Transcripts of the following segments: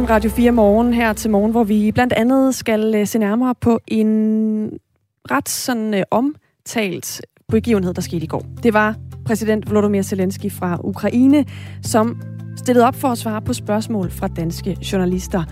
Godmorgen, Radio 4 Morgen her til morgen, hvor vi blandt andet skal øh, se nærmere på en ret sådan øh, omtalt begivenhed, der skete i går. Det var præsident Volodymyr Zelensky fra Ukraine, som stillede op for at svare på spørgsmål fra danske journalister.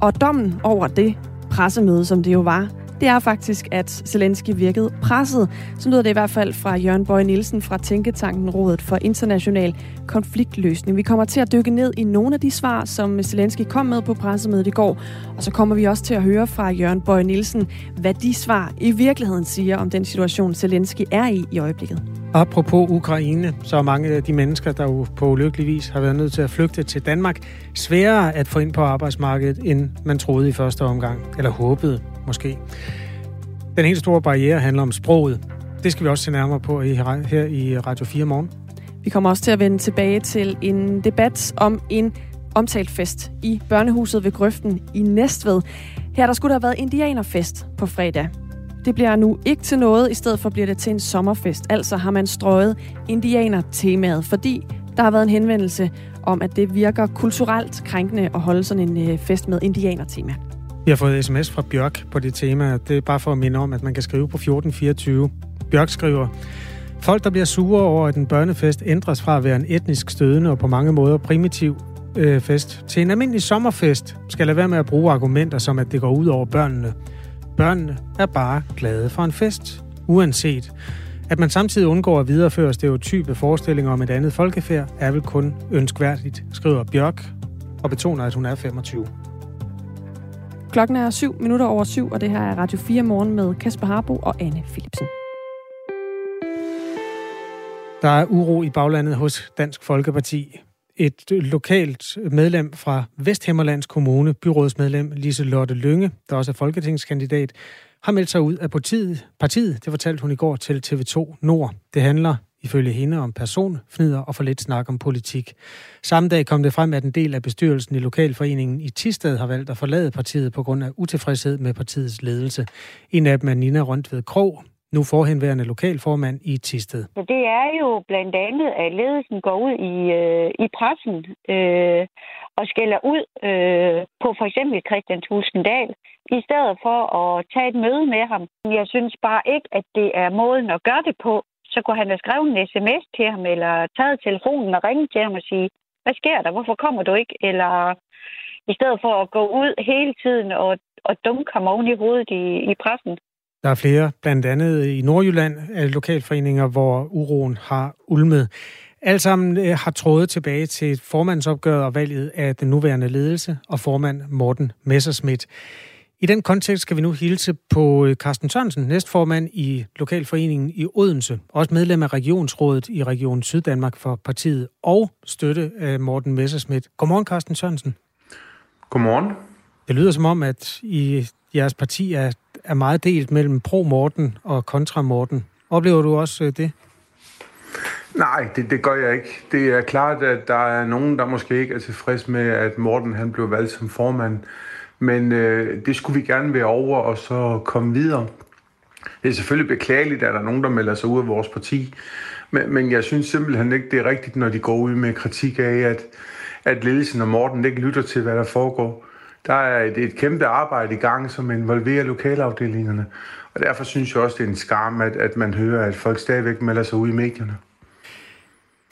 Og dommen over det pressemøde, som det jo var, det er faktisk, at Zelensky virkede presset. Så lyder det i hvert fald fra Jørgen Bøje Nielsen fra Tænketanken Rådet for International Konfliktløsning. Vi kommer til at dykke ned i nogle af de svar, som Zelensky kom med på pressemødet i går. Og så kommer vi også til at høre fra Jørgen Bøje Nielsen, hvad de svar i virkeligheden siger om den situation, Zelensky er i i øjeblikket. Apropos Ukraine, så er mange af de mennesker, der jo på ulykkelig vis har været nødt til at flygte til Danmark, sværere at få ind på arbejdsmarkedet, end man troede i første omgang, eller håbede måske. Den helt store barriere handler om sproget. Det skal vi også se nærmere på her i Radio 4 morgen. Vi kommer også til at vende tilbage til en debat om en omtalt fest i børnehuset ved Grøften i Næstved. Her der skulle der have været indianerfest på fredag. Det bliver nu ikke til noget, i stedet for bliver det til en sommerfest. Altså har man strøget indianer-temaet, fordi der har været en henvendelse om, at det virker kulturelt krænkende at holde sådan en øh, fest med indianer-tema. Vi har fået sms fra Bjørk på det tema. Det er bare for at minde om, at man kan skrive på 1424. Bjørk skriver, Folk, der bliver sure over, at en børnefest ændres fra at være en etnisk stødende og på mange måder primitiv øh, fest til en almindelig sommerfest, skal lade være med at bruge argumenter som, at det går ud over børnene. Børnene er bare glade for en fest, uanset. At man samtidig undgår at videreføre stereotype forestillinger om et andet folkefærd, er vel kun ønskværdigt, skriver Bjørk og betoner, at hun er 25. Klokken er 7 minutter over syv, og det her er Radio 4 morgen med Kasper Harbo og Anne Philipsen. Der er uro i baglandet hos Dansk Folkeparti. Et lokalt medlem fra Vesthimmerlands Kommune, byrådsmedlem Lise Lotte Lønge, der også er folketingskandidat, har meldt sig ud af partiet. partiet. Det fortalte hun i går til TV2 Nord. Det handler ifølge hende om personfnider og for lidt snak om politik. Samme dag kom det frem, at en del af bestyrelsen i Lokalforeningen i Tisted har valgt at forlade partiet på grund af utilfredshed med partiets ledelse. En af dem er Nina Røntved Krog, nu forhenværende lokalformand i Tisted. Så det er jo blandt andet, at ledelsen går ud i, øh, i pressen øh, og skælder ud øh, på for eksempel Christian Tusinddal, i stedet for at tage et møde med ham. Jeg synes bare ikke, at det er måden at gøre det på så kunne han have skrevet en sms til ham, eller taget telefonen og ringet til ham og sige, hvad sker der? Hvorfor kommer du ikke? Eller i stedet for at gå ud hele tiden og, og dunke ham oven i hovedet i, i pressen. Der er flere, blandt andet i Nordjylland, øh, lokalforeninger, hvor uroen har ulmet. Alt sammen øh, har trådet tilbage til formandsopgøret og valget af den nuværende ledelse og formand Morten Messerschmidt. I den kontekst skal vi nu hilse på øh, Carsten Sørensen, næstformand i Lokalforeningen i Odense, også medlem af Regionsrådet i Region Syddanmark for partiet, og støtte af Morten Messerschmidt. Godmorgen, Carsten Sørensen. Godmorgen. Det lyder som om, at I jeres parti er, er meget delt mellem pro-Morten og kontra-Morten. Oplever du også øh, det? Nej, det, det gør jeg ikke. Det er klart, at der er nogen, der måske ikke er tilfreds med, at Morten han blev valgt som formand. Men øh, det skulle vi gerne være over og så komme videre. Det er selvfølgelig beklageligt, at der er nogen, der melder sig ud af vores parti. Men, men jeg synes simpelthen ikke, det er rigtigt, når de går ud med kritik af, at, at ledelsen og Morten ikke lytter til, hvad der foregår. Der er et, et kæmpe arbejde i gang, som involverer lokalafdelingerne. Og derfor synes jeg også, det er en skam, at, at man hører, at folk stadigvæk melder sig ud i medierne.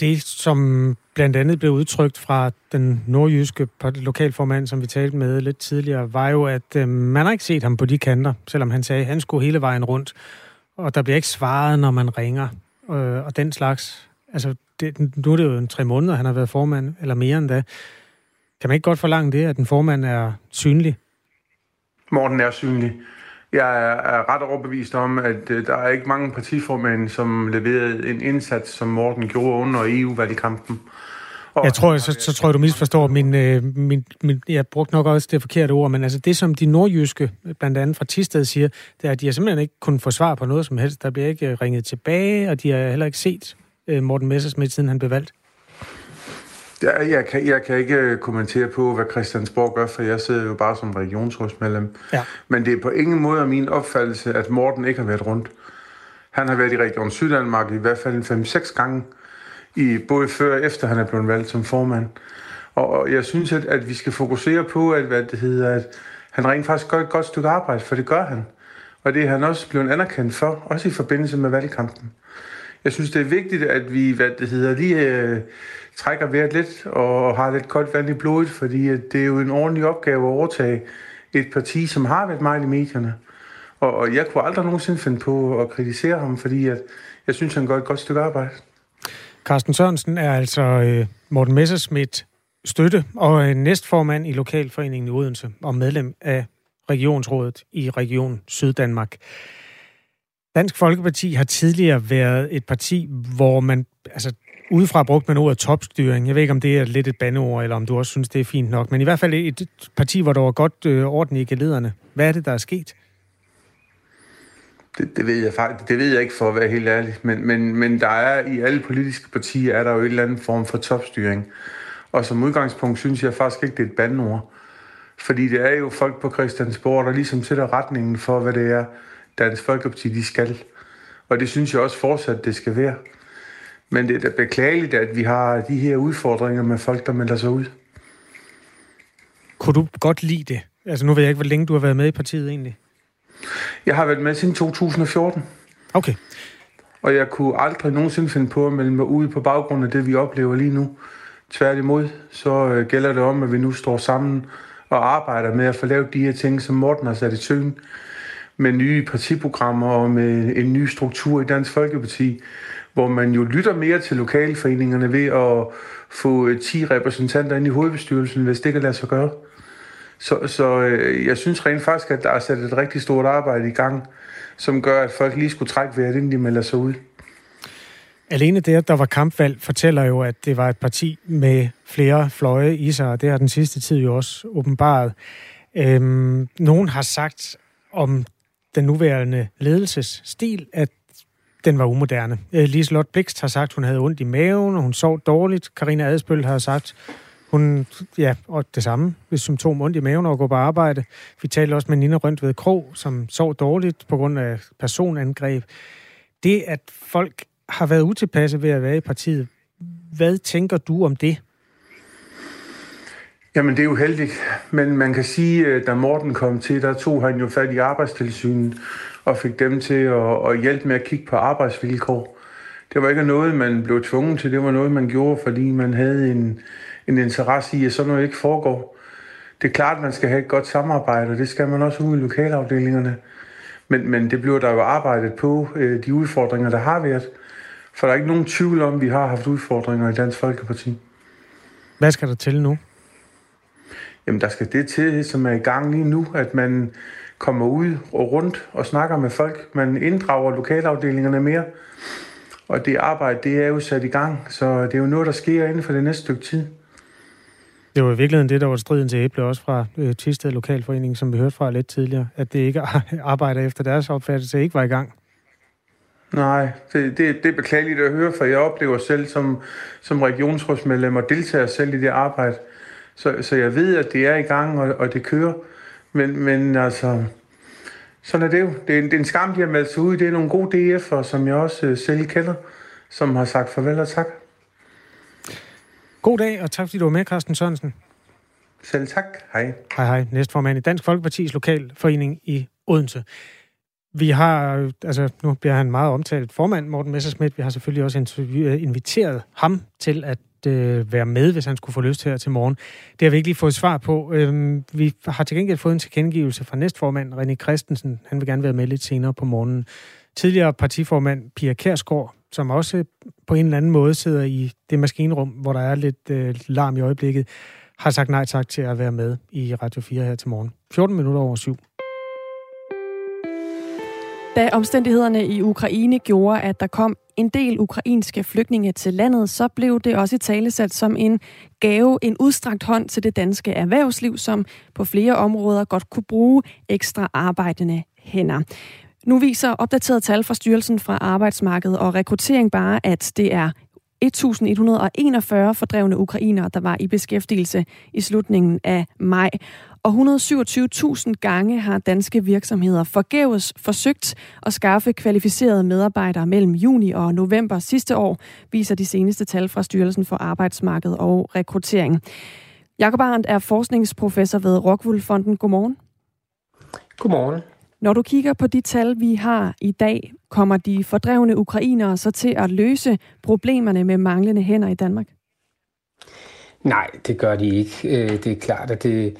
Det, som blandt andet blev udtrykt fra den nordjyske lokalformand, som vi talte med lidt tidligere, var jo, at øh, man har ikke set ham på de kanter, selvom han sagde, at han skulle hele vejen rundt. Og der bliver ikke svaret, når man ringer, øh, og den slags. Altså, det, nu er det jo en tre måneder, han har været formand, eller mere end da. Kan man ikke godt forlange det, at den formand er synlig? Morten er synlig. Jeg er ret overbevist om, at øh, der er ikke mange partiformænd, som leverede en indsats, som Morten gjorde under EU-valgkampen. Og jeg tror, så, så tror jeg, du misforstår min, øh, min, min... Jeg brugte nok også det forkerte ord, men altså det, som de nordjyske, blandt andet fra Tisted, siger, det er, at de har simpelthen ikke kunnet få svar på noget som helst. Der bliver ikke øh, ringet tilbage, og de har heller ikke set øh, Morten Messersmith, siden han blev valgt. Ja, jeg, kan, jeg kan ikke øh, kommentere på, hvad Christiansborg gør, for jeg sidder jo bare som regionsrådsmedlem. Ja. Men det er på ingen måde min opfattelse, at Morten ikke har været rundt. Han har været i Region Syddanmark i hvert fald 5-6 gange, i, både før og efter han er blevet valgt som formand. Og jeg synes, at, at vi skal fokusere på, at, hvad det hedder, at han rent faktisk gør et godt stykke arbejde, for det gør han. Og det er han også blevet anerkendt for, også i forbindelse med valgkampen. Jeg synes, det er vigtigt, at vi hvad det hedder, lige øh, trækker vejret lidt og har lidt koldt vand i blodet, fordi det er jo en ordentlig opgave at overtage et parti, som har været meget i medierne. Og, og jeg kunne aldrig nogensinde finde på at kritisere ham, fordi at jeg synes, han gør et godt stykke arbejde. Carsten Sørensen er altså øh, Morten Messerschmidt støtte og øh, næstformand i Lokalforeningen i Odense og medlem af Regionsrådet i Region Syddanmark. Dansk Folkeparti har tidligere været et parti, hvor man, altså udefra brugt man ordet topstyring. Jeg ved ikke, om det er lidt et bandeord, eller om du også synes, det er fint nok. Men i hvert fald et parti, hvor der var godt øh, orden i gelederne. Hvad er det, der er sket? Det, det, ved jeg faktisk, det ved jeg ikke for at være helt ærlig, men, men, men der er i alle politiske partier, er der jo en eller anden form for topstyring. Og som udgangspunkt synes jeg faktisk ikke, det er et bandord. Fordi det er jo folk på Christiansborg, der ligesom sætter retningen for, hvad det er, Dansk Folkeparti de skal. Og det synes jeg også fortsat, det skal være. Men det er da beklageligt, at vi har de her udfordringer med folk, der melder sig ud. Kunne du godt lide det? Altså nu ved jeg ikke, hvor længe du har været med i partiet egentlig. Jeg har været med siden 2014. Okay. Og jeg kunne aldrig nogensinde finde på at melde mig ud på baggrund af det, vi oplever lige nu. Tværtimod, så øh, gælder det om, at vi nu står sammen og arbejder med at få lavet de her ting, som Morten har sat i søen med nye partiprogrammer og med en ny struktur i Dansk Folkeparti, hvor man jo lytter mere til lokalforeningerne ved at få øh, 10 repræsentanter ind i hovedbestyrelsen, hvis det kan lade sig gøre. Så, så øh, jeg synes rent faktisk, at der er sat et rigtig stort arbejde i gang, som gør, at folk lige skulle trække vejret, inden de melder sig ud. Alene det, at der var kampvalg, fortæller jo, at det var et parti med flere fløje i sig, og det har den sidste tid jo også åbenbaret. Øhm, nogen har sagt om den nuværende ledelsesstil, at den var umoderne. Øh, Liselotte Blikst har sagt, hun havde ondt i maven, og hun sov dårligt. Karina Adspøl har sagt, hun, ja, og det samme, hvis symptom ondt i maven og gå på arbejde. Vi talte også med Nina Røntved Krog, som sov dårligt på grund af personangreb. Det, at folk har været utilpasse ved at være i partiet, hvad tænker du om det? Jamen, det er jo heldigt, men man kan sige, at da Morten kom til, der tog han jo fat i arbejdstilsynet og fik dem til at, at hjælpe med at kigge på arbejdsvilkår. Det var ikke noget, man blev tvunget til, det var noget, man gjorde, fordi man havde en, en interesse i, at sådan noget ikke foregår. Det er klart, at man skal have et godt samarbejde, og det skal man også ude i lokalafdelingerne. Men, men det bliver der jo arbejdet på, øh, de udfordringer, der har været. For der er ikke nogen tvivl om, at vi har haft udfordringer i Dansk Folkeparti. Hvad skal der til nu? Jamen, der skal det til, som er i gang lige nu, at man kommer ud og rundt og snakker med folk. Man inddrager lokalafdelingerne mere. Og det arbejde, det er jo sat i gang, så det er jo noget, der sker inden for det næste stykke tid. Det var i virkeligheden det, der var striden til æble også fra øh, Tisted Lokalforening, som vi hørte fra lidt tidligere, at det ikke arbejder efter deres opfattelse ikke var i gang. Nej, det, det, det er beklageligt at høre, for jeg oplever selv som, som regionsrådsmedlem og deltager selv i det arbejde. Så, så jeg ved, at det er i gang, og, og det kører. Men, men altså, sådan er det jo. Det er, det er en skam, de har meldt sig ud. Det er nogle gode DF'er, som jeg også uh, selv kender, som har sagt farvel og tak. God dag, og tak fordi du var med, Carsten Sørensen. Selv tak. Hej. Hej, hej. Næstformand i Dansk Folkepartis Lokalforening i Odense. Vi har, altså nu bliver han meget omtalt formand, Morten Messersmith. Vi har selvfølgelig også inviteret ham til at øh, være med, hvis han skulle få lyst til her til morgen. Det har vi ikke lige fået svar på. Øhm, vi har til gengæld fået en tilkendegivelse fra næstformand René Christensen. Han vil gerne være med lidt senere på morgenen. Tidligere partiformand Pia Kærsgaard, som også på en eller anden måde sidder i det maskinrum, hvor der er lidt øh, larm i øjeblikket, har sagt nej tak til at være med i Radio 4 her til morgen. 14 minutter over syv. Da omstændighederne i Ukraine gjorde, at der kom en del ukrainske flygtninge til landet, så blev det også talesat som en gave, en udstrakt hånd til det danske erhvervsliv, som på flere områder godt kunne bruge ekstra arbejdende hænder. Nu viser opdaterede tal fra Styrelsen fra Arbejdsmarkedet og Rekruttering bare, at det er 1141 fordrevne ukrainere, der var i beskæftigelse i slutningen af maj. Og 127.000 gange har danske virksomheder forgæves forsøgt at skaffe kvalificerede medarbejdere mellem juni og november sidste år, viser de seneste tal fra Styrelsen for Arbejdsmarked og Rekruttering. Jakob Arendt er forskningsprofessor ved Rockwool Fonden. Godmorgen. Godmorgen. Når du kigger på de tal, vi har i dag, kommer de fordrevne ukrainere så til at løse problemerne med manglende hænder i Danmark? Nej, det gør de ikke. Øh, det er klart, at det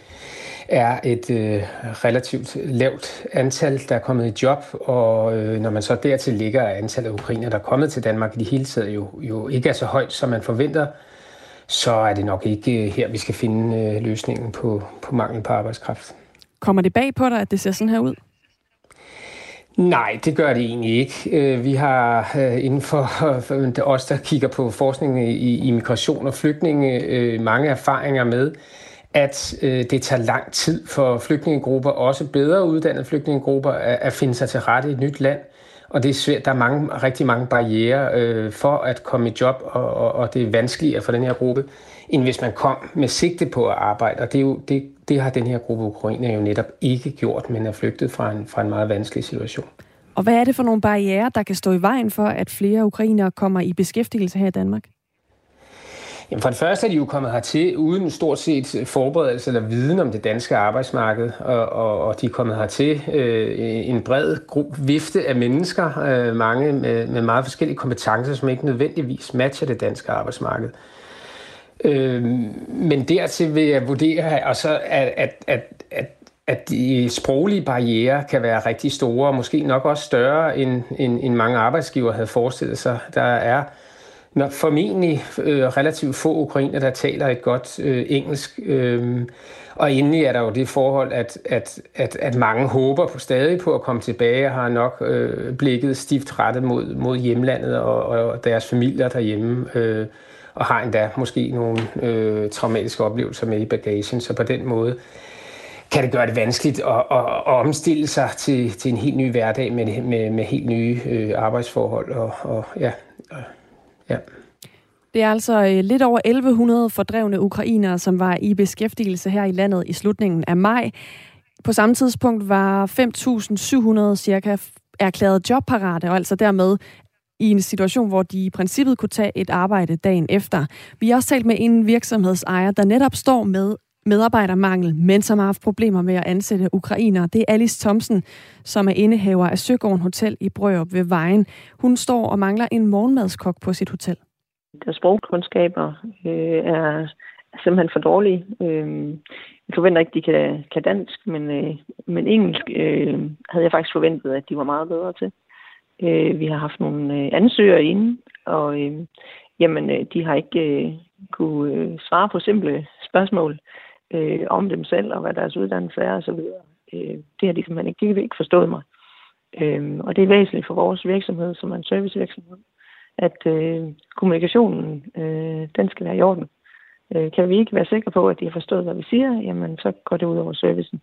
er et øh, relativt lavt antal, der er kommet i job, og øh, når man så dertil ligger, at antallet af ukrainer, der er kommet til Danmark i det hele taget, jo, jo ikke er så højt, som man forventer, så er det nok ikke her, vi skal finde løsningen på, på mangel på arbejdskraft. Kommer det bag på dig, at det ser sådan her ud? Nej, det gør det egentlig ikke. Øh, vi har øh, inden for os, der kigger på forskning i immigration og flygtninge, øh, mange erfaringer med, at det tager lang tid for flygtningegrupper, også bedre uddannede flygtningegrupper, at finde sig til rette i et nyt land. Og det er svært. Der er mange, rigtig mange barriere for at komme i job, og, og det er vanskeligere for den her gruppe, end hvis man kom med sigte på at arbejde. Og det, er jo, det, det har den her gruppe ukrainer jo netop ikke gjort, men er flygtet fra en, fra en meget vanskelig situation. Og hvad er det for nogle barriere, der kan stå i vejen for, at flere ukrainere kommer i beskæftigelse her i Danmark? Jamen for det første er de jo kommet hertil uden stort set forberedelse eller viden om det danske arbejdsmarked, og, og, og de er kommet hertil øh, en bred gruppe, vifte af mennesker, øh, mange med, med meget forskellige kompetencer, som ikke nødvendigvis matcher det danske arbejdsmarked. Øh, Øh, men dertil vil jeg vurdere, og så at, at, at, at at de sproglige barriere kan være rigtig store, og måske nok også større, end, end, end mange arbejdsgiver havde forestillet sig. Der er når formentlig øh, relativt få ukrainer, der taler et godt øh, engelsk. Øh, og endelig er der jo det forhold, at, at, at, at mange håber på stadig på at komme tilbage og har nok øh, blikket stift rettet mod, mod hjemlandet og, og deres familier derhjemme. Øh, og har endda måske nogle øh, traumatiske oplevelser med i bagagen. Så på den måde kan det gøre det vanskeligt at, at, at omstille sig til, til en helt ny hverdag med, med, med helt nye øh, arbejdsforhold. Og, og, ja, og, ja. Det er altså øh, lidt over 1100 fordrevne ukrainere, som var i beskæftigelse her i landet i slutningen af maj. På samme tidspunkt var 5.700 cirka erklæret jobparate, og altså dermed i en situation, hvor de i princippet kunne tage et arbejde dagen efter. Vi har også talt med en virksomhedsejer, der netop står med medarbejdermangel, men som har haft problemer med at ansætte ukrainer. Det er Alice Thomsen, som er indehaver af Søgården Hotel i Brørup ved Vejen. Hun står og mangler en morgenmadskok på sit hotel. Deres sprogkundskaber øh, er simpelthen for dårlige. Øh, jeg forventer ikke, de kan, kan dansk, men, øh, men engelsk øh, havde jeg faktisk forventet, at de var meget bedre til. Øh, vi har haft nogle øh, ansøgere inde, og øh, jamen, øh, de har ikke øh, kunne øh, svare på simple spørgsmål øh, om dem selv og hvad deres uddannelse er osv. Øh, det har de simpelthen ikke, de har ikke forstået mig. Øh, og det er væsentligt for vores virksomhed, som er en servicevirksomhed, at øh, kommunikationen, øh, den skal være i orden. Øh, kan vi ikke være sikre på, at de har forstået, hvad vi siger, jamen så går det ud over servicen.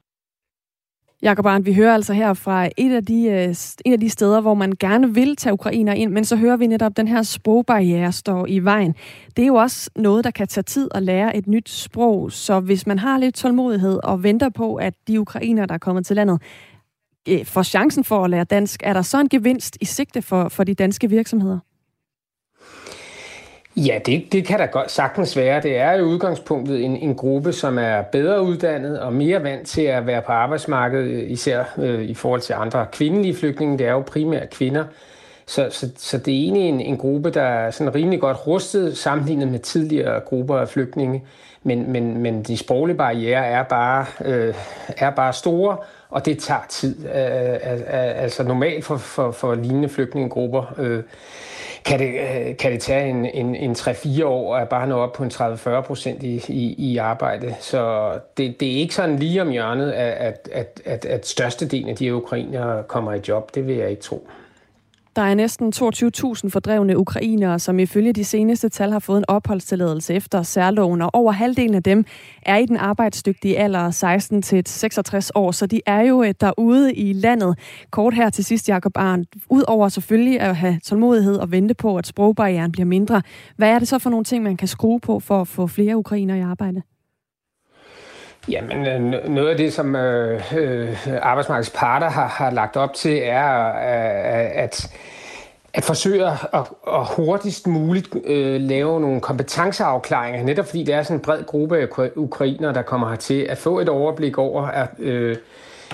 Jakob Arndt, vi hører altså her fra et af, de, øh, et en af de steder, hvor man gerne vil tage ukrainer ind, men så hører vi netop, at den her sprogbarriere står i vejen. Det er jo også noget, der kan tage tid at lære et nyt sprog, så hvis man har lidt tålmodighed og venter på, at de ukrainer, der er kommet til landet, øh, får chancen for at lære dansk, er der så en gevinst i sigte for, for de danske virksomheder? Ja, det, det kan da godt sagtens være. Det er jo udgangspunktet en, en gruppe, som er bedre uddannet og mere vant til at være på arbejdsmarkedet, især øh, i forhold til andre kvindelige flygtninge. Det er jo primært kvinder. Så, så, så det er egentlig en, en gruppe, der er sådan rimelig godt rustet sammenlignet med tidligere grupper af flygtninge. Men, men, men de sproglige barriere er bare, øh, er bare store, og det tager tid. Øh, altså normalt for, for, for lignende flygtningegrupper. Øh, kan det, øh, kan det tage en, en, en 3-4 år at bare nå op på en 30-40 procent i, i, i arbejde. Så det, det er ikke sådan lige om hjørnet, at, at, at, at størstedelen af de ukrainere kommer i job. Det vil jeg ikke tro. Der er næsten 22.000 fordrevne ukrainere, som ifølge de seneste tal har fået en opholdstilladelse efter særloven, og over halvdelen af dem er i den arbejdsdygtige alder 16 til 66 år, så de er jo øh, derude i landet. Kort her til sidst, Jacob Arndt. Udover selvfølgelig at have tålmodighed og vente på, at sprogbarrieren bliver mindre, hvad er det så for nogle ting, man kan skrue på for at få flere ukrainer i arbejde? Jamen, øh, noget af det, som øh, øh, arbejdsmarkedets parter har, har lagt op til, er, øh, at at forsøge at, at hurtigst muligt øh, lave nogle kompetenceafklaringer, netop fordi det er sådan en bred gruppe af ukrainer, der kommer hertil, at få et overblik over, at, øh,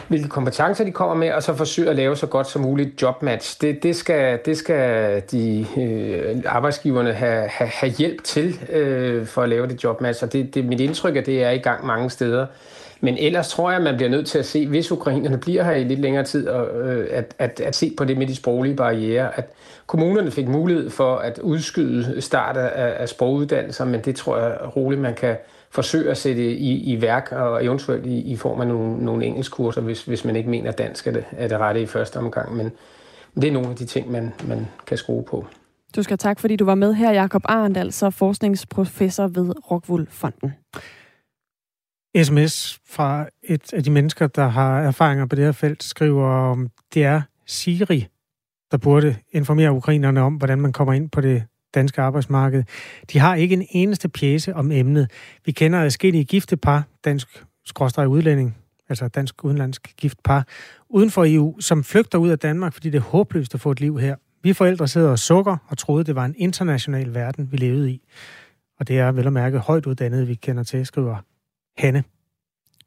hvilke kompetencer de kommer med, og så forsøge at lave så godt som muligt jobmatch. Det, det, skal, det skal de øh, arbejdsgiverne have, have, have hjælp til øh, for at lave det jobmatch, og det, det mit indtryk, at det er i gang mange steder. Men ellers tror jeg, at man bliver nødt til at se, hvis ukrainerne bliver her i lidt længere tid, og, øh, at, at, at se på det med de sproglige barriere. At kommunerne fik mulighed for at udskyde start af, af sproguddannelser, men det tror jeg roligt, man kan forsøge at sætte i, i værk, og eventuelt i, i form af nogle, nogle engelskkurser, hvis, hvis man ikke mener, at dansk er det, er det rette i første omgang. Men det er nogle af de ting, man, man kan skrue på. Du skal tak, fordi du var med her, Jakob Arndt, altså forskningsprofessor ved Rockwool Fonden. SMS fra et af de mennesker, der har erfaringer på det her felt, skriver, om det er Siri, der burde informere ukrainerne om, hvordan man kommer ind på det danske arbejdsmarked. De har ikke en eneste pjæse om emnet. Vi kender adskillige gifte par, dansk skråstrej udlænding, altså dansk udenlandsk gift par, uden for EU, som flygter ud af Danmark, fordi det er håbløst at få et liv her. Vi forældre sidder og sukker og troede, det var en international verden, vi levede i. Og det er vel at mærke højt uddannet, vi kender til, skriver Hanne.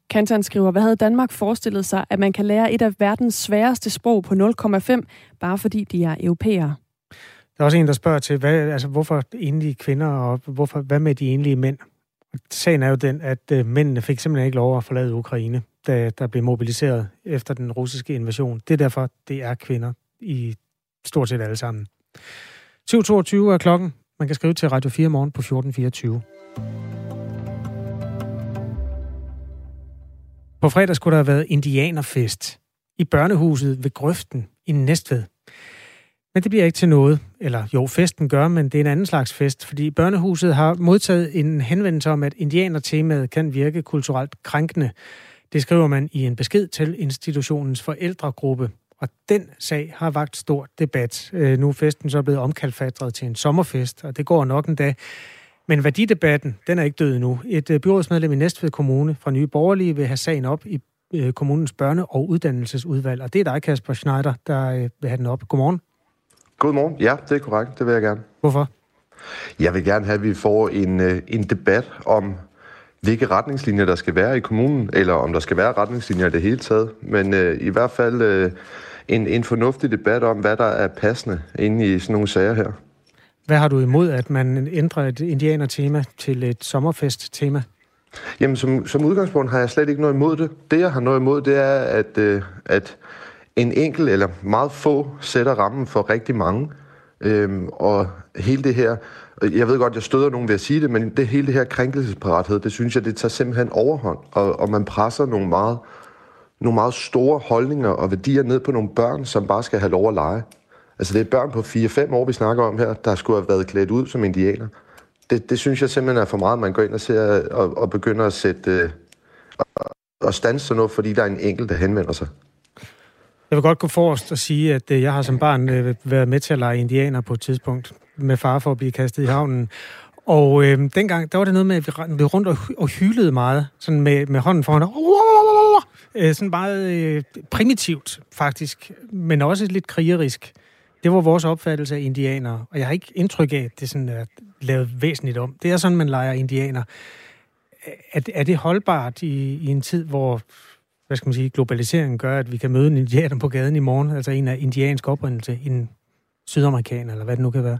Kantan skriver, hvad havde Danmark forestillet sig, at man kan lære et af verdens sværeste sprog på 0,5, bare fordi de er europæere? Der er også en, der spørger til, hvad, altså, hvorfor enlige kvinder, og hvorfor, hvad med de enlige mænd? Sagen er jo den, at øh, mændene fik simpelthen ikke lov at forlade Ukraine, da der blev mobiliseret efter den russiske invasion. Det er derfor, det er kvinder i stort set alle sammen. 7.22 er klokken. Man kan skrive til Radio 4 morgen på 1424. På fredag skulle der have været indianerfest i børnehuset ved Grøften i Næstved. Men det bliver ikke til noget. Eller jo, festen gør, men det er en anden slags fest, fordi børnehuset har modtaget en henvendelse om, at indianertemaet kan virke kulturelt krænkende. Det skriver man i en besked til institutionens forældregruppe. Og den sag har vagt stor debat. Øh, nu er festen så blevet omkalfatret til en sommerfest, og det går nok en dag. Men værdidebatten, den er ikke død endnu. Et øh, byrådsmedlem i Næstved Kommune fra Nye Borgerlige vil have sagen op i øh, kommunens børne- og uddannelsesudvalg. Og det er dig, Kasper Schneider, der vil have den op. Godmorgen. Godmorgen. Ja, det er korrekt. Det vil jeg gerne. Hvorfor? Jeg vil gerne have, at vi får en, en debat om, hvilke retningslinjer der skal være i kommunen, eller om der skal være retningslinjer i det hele taget. Men øh, i hvert fald øh, en, en fornuftig debat om, hvad der er passende inde i sådan nogle sager her. Hvad har du imod, at man ændrer et indianer-tema til et sommerfest-tema? Jamen, som, som udgangspunkt har jeg slet ikke noget imod det. Det, jeg har noget imod, det er, at, øh, at en enkelt eller meget få sætter rammen for rigtig mange. Øhm, og hele det her, jeg ved godt, jeg støder nogen ved at sige det, men det hele det her krænkelsesparathed, det synes jeg, det tager simpelthen overhånd, og, og man presser nogle meget, nogle meget store holdninger og værdier ned på nogle børn, som bare skal have lov at lege. Altså det er børn på 4-5 år, vi snakker om her, der skulle have været klædt ud som indianer. Det, det synes jeg simpelthen er for meget, man går ind og, ser, og, og begynder at sætte øh, og, og stanse sådan noget, fordi der er en enkelt, der henvender sig. Jeg vil godt gå forrest og sige, at øh, jeg har som barn øh, været med til at lege indianer på et tidspunkt, med far for at blive kastet i havnen. Og øh, dengang, der var det noget med, at vi løb rundt og, og hylede meget, sådan med, med hånden foran. Øh, sådan meget øh, primitivt, faktisk, men også lidt krigerisk. Det var vores opfattelse af indianere, og jeg har ikke indtryk af, at det sådan er lavet væsentligt om. Det er sådan, man leger indianer. Er, er det holdbart i, i en tid, hvor hvad skal man sige, globaliseringen gør, at vi kan møde en indianer på gaden i morgen, altså en af indiansk oprindelse, en sydamerikaner, eller hvad det nu kan være?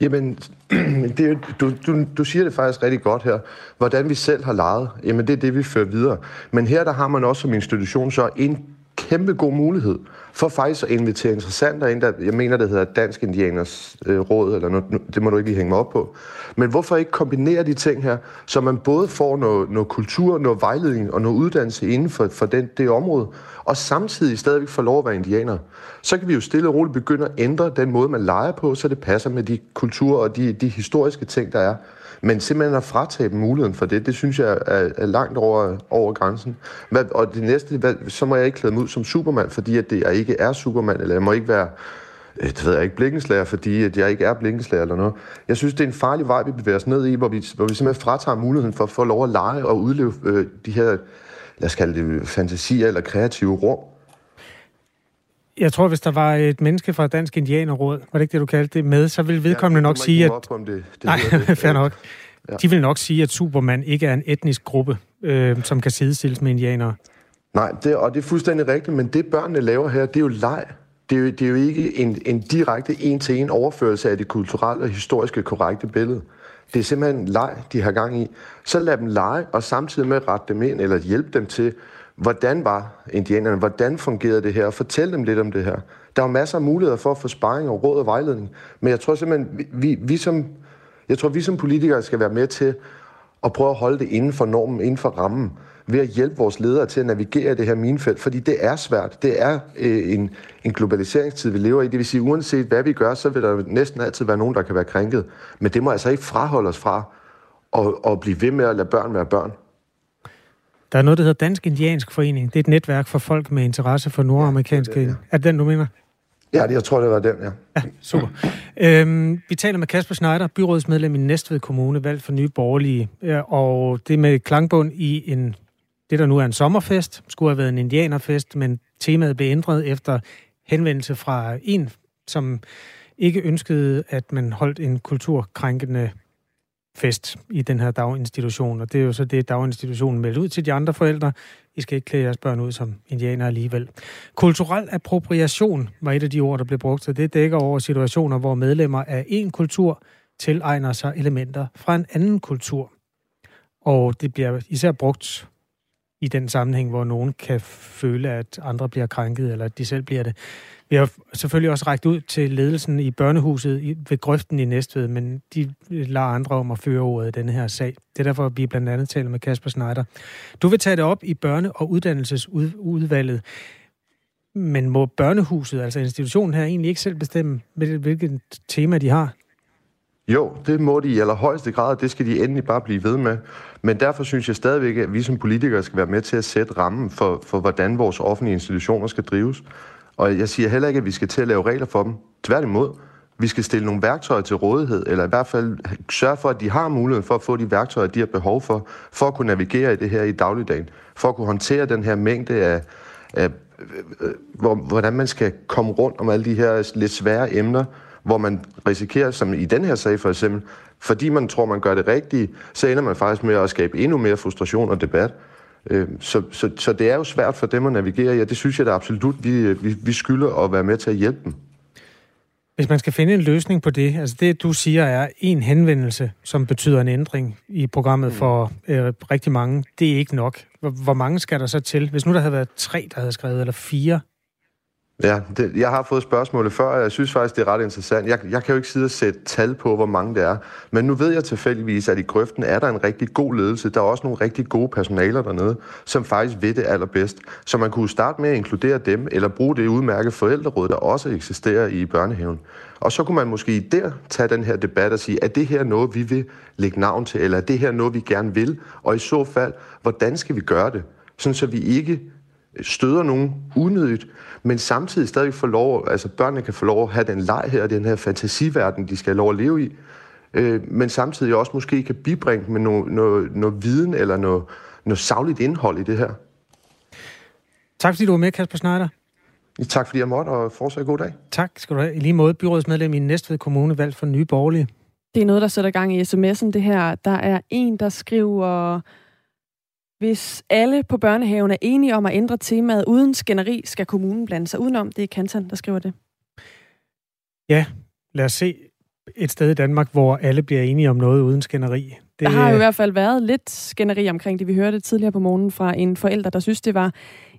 Jamen, det, du, du, du siger det faktisk rigtig godt her. Hvordan vi selv har leget, jamen det er det, vi fører videre. Men her der har man også som institution så en kæmpe god mulighed for faktisk at invitere interessenter ind, der, jeg mener, det hedder Dansk Indianers øh, Råd, eller noget, det må du ikke lige hænge mig op på. Men hvorfor ikke kombinere de ting her, så man både får noget, noget kultur, noget vejledning og noget uddannelse inden for, for den, det område, og samtidig stadigvæk får lov at være indianer. Så kan vi jo stille og roligt begynde at ændre den måde, man leger på, så det passer med de kulturer og de, de historiske ting, der er. Men simpelthen at fratage dem muligheden for det, det synes jeg er, er langt over, over grænsen. Hvad, og det næste, hvad, så må jeg ikke klæde mig ud som Superman, fordi at det, jeg ikke er Superman, eller jeg må ikke være øh, det ved jeg ikke, blikkenslager, fordi at jeg ikke er blikkenslager eller noget. Jeg synes, det er en farlig vej, vi bevæger os ned i, hvor vi, hvor vi simpelthen fratager muligheden for at få lov at lege og udleve øh, de her, lad os kalde det, fantasier eller kreative rum. Jeg tror, hvis der var et menneske fra Dansk Indianerråd, var det ikke det, du kaldte det, med, så ville vedkommende ja, nok sige, at... Op, om det, det Nej, det. fair nok. Ja. De vil nok sige, at Superman ikke er en etnisk gruppe, øh, som kan sidestilles med indianere. Nej, det, og det er fuldstændig rigtigt, men det børnene laver her, det er jo leg. Det er jo, det er jo ikke en, en direkte en-til-en overførelse af det kulturelle og historiske korrekte billede. Det er simpelthen leg, de har gang i. Så lad dem lege, og samtidig med rette dem ind, eller hjælpe dem til, hvordan var indianerne, hvordan fungerede det her, og fortæl dem lidt om det her. Der er masser af muligheder for at få sparring og råd og vejledning, men jeg tror simpelthen, vi, vi, vi som, jeg tror, vi som politikere skal være med til at prøve at holde det inden for normen, inden for rammen, ved at hjælpe vores ledere til at navigere det her minefelt, fordi det er svært. Det er øh, en, en globaliseringstid, vi lever i. Det vil sige, uanset hvad vi gør, så vil der næsten altid være nogen, der kan være krænket. Men det må altså ikke fraholde os fra at, at blive ved med at lade børn være børn. Der er noget, der hedder Dansk Indiansk Forening. Det er et netværk for folk med interesse for nordamerikanske... Ja, det, ja. Er det den, du mener? Ja, det, jeg tror, det var den, ja. Ja, super. øhm, vi taler med Kasper Schneider, byrådsmedlem i Næstved Kommune, valgt for Nye Borgerlige. Og det med klangbund i en, det, der nu er en sommerfest, skulle have været en indianerfest, men temaet blev ændret efter henvendelse fra en, som ikke ønskede, at man holdt en kulturkrænkende fest i den her daginstitution, og det er jo så det, daginstitutionen melder ud til de andre forældre. I skal ikke klæde jeres børn ud som indianer alligevel. Kulturel appropriation var et af de ord, der blev brugt, og det dækker over situationer, hvor medlemmer af en kultur tilegner sig elementer fra en anden kultur. Og det bliver især brugt i den sammenhæng, hvor nogen kan føle, at andre bliver krænket, eller at de selv bliver det. Vi har selvfølgelig også rækket ud til ledelsen i børnehuset ved Grøften i Næstved, men de øh, lader andre om at føre ordet i denne her sag. Det er derfor, vi blandt andet taler med Kasper Schneider. Du vil tage det op i børne- og uddannelsesudvalget. Men må børnehuset, altså institutionen her, egentlig ikke selv bestemme, hvilket tema de har? Jo, det må de i allerhøjeste grad, og det skal de endelig bare blive ved med. Men derfor synes jeg stadigvæk, at vi som politikere skal være med til at sætte rammen for, for hvordan vores offentlige institutioner skal drives. Og jeg siger heller ikke, at vi skal til at lave regler for dem. Tværtimod, vi skal stille nogle værktøjer til rådighed, eller i hvert fald sørge for, at de har muligheden for at få de værktøjer, de har behov for, for at kunne navigere i det her i dagligdagen, for at kunne håndtere den her mængde af, af øh, øh, hvor, hvordan man skal komme rundt om alle de her lidt svære emner, hvor man risikerer, som i den her sag for eksempel, fordi man tror, man gør det rigtige, så ender man faktisk med at skabe endnu mere frustration og debat. Øh, så, så, så det er jo svært for dem at navigere i, og det synes jeg da absolut, vi, vi, vi skylder at være med til at hjælpe dem. Hvis man skal finde en løsning på det, altså det du siger er en henvendelse, som betyder en ændring i programmet for øh, rigtig mange, det er ikke nok. Hvor, hvor mange skal der så til? Hvis nu der havde været tre, der havde skrevet, eller fire, Ja, det, jeg har fået spørgsmålet før, og jeg synes faktisk, det er ret interessant. Jeg, jeg kan jo ikke sidde og sætte tal på, hvor mange det er. Men nu ved jeg tilfældigvis, at i grøften er der en rigtig god ledelse. Der er også nogle rigtig gode personaler dernede, som faktisk ved det allerbedst. Så man kunne starte med at inkludere dem, eller bruge det udmærket forældreråd, der også eksisterer i børnehaven. Og så kunne man måske der tage den her debat og sige, er det her noget, vi vil lægge navn til, eller er det her noget, vi gerne vil? Og i så fald, hvordan skal vi gøre det? Sådan så vi ikke støder nogen unødigt, men samtidig stadig får lov, altså børnene kan få lov at have den leg her, den her fantasiverden, de skal have lov at leve i, øh, men samtidig også måske kan bibringe med noget, noget, noget viden eller noget, noget savligt indhold i det her. Tak fordi du var med, Kasper Schneider. Tak fordi jeg måtte, og fortsat god dag. Tak skal du have. I lige måde byrådsmedlem i Næstved Kommune, valgt for Nye Borgerlige. Det er noget, der sætter gang i sms'en, det her. Der er en, der skriver... Hvis alle på børnehaven er enige om at ændre temaet uden skænderi, skal kommunen blande sig udenom. Det er Kantan, der skriver det. Ja, lad os se et sted i Danmark, hvor alle bliver enige om noget uden skænderi. Det... Der har jo i hvert fald været lidt skænderi omkring det. Vi hørte tidligere på morgenen fra en forælder, der synes, det var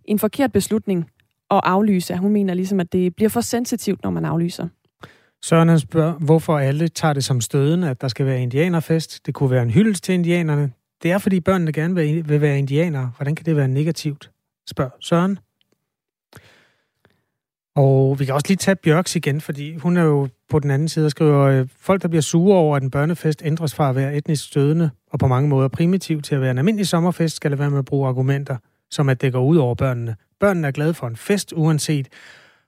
en forkert beslutning at aflyse. Hun mener ligesom, at det bliver for sensitivt, når man aflyser. Søren han spørger, hvorfor alle tager det som stødende, at der skal være indianerfest. Det kunne være en hyldest til indianerne. Det er, fordi børnene gerne vil være indianere. Hvordan kan det være negativt? Spørg Søren. Og vi kan også lige tage Bjørks igen, fordi hun er jo på den anden side og skriver, øh, folk, der bliver sure over, at en børnefest ændres fra at være etnisk stødende og på mange måder primitiv til at være en almindelig sommerfest, skal det være med at bruge argumenter, som at det går ud over børnene. Børnene er glade for en fest uanset,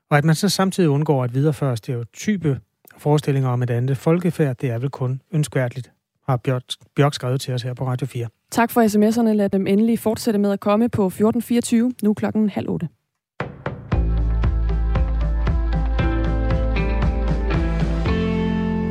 og at man så samtidig undgår at videreføre stereotype forestillinger om et andet folkefærd, det er vel kun ønskværdigt, har Bjørk, Bjørk skrevet til os her på Radio 4. Tak for sms'erne. Lad dem endelig fortsætte med at komme på 1424, nu klokken halv otte.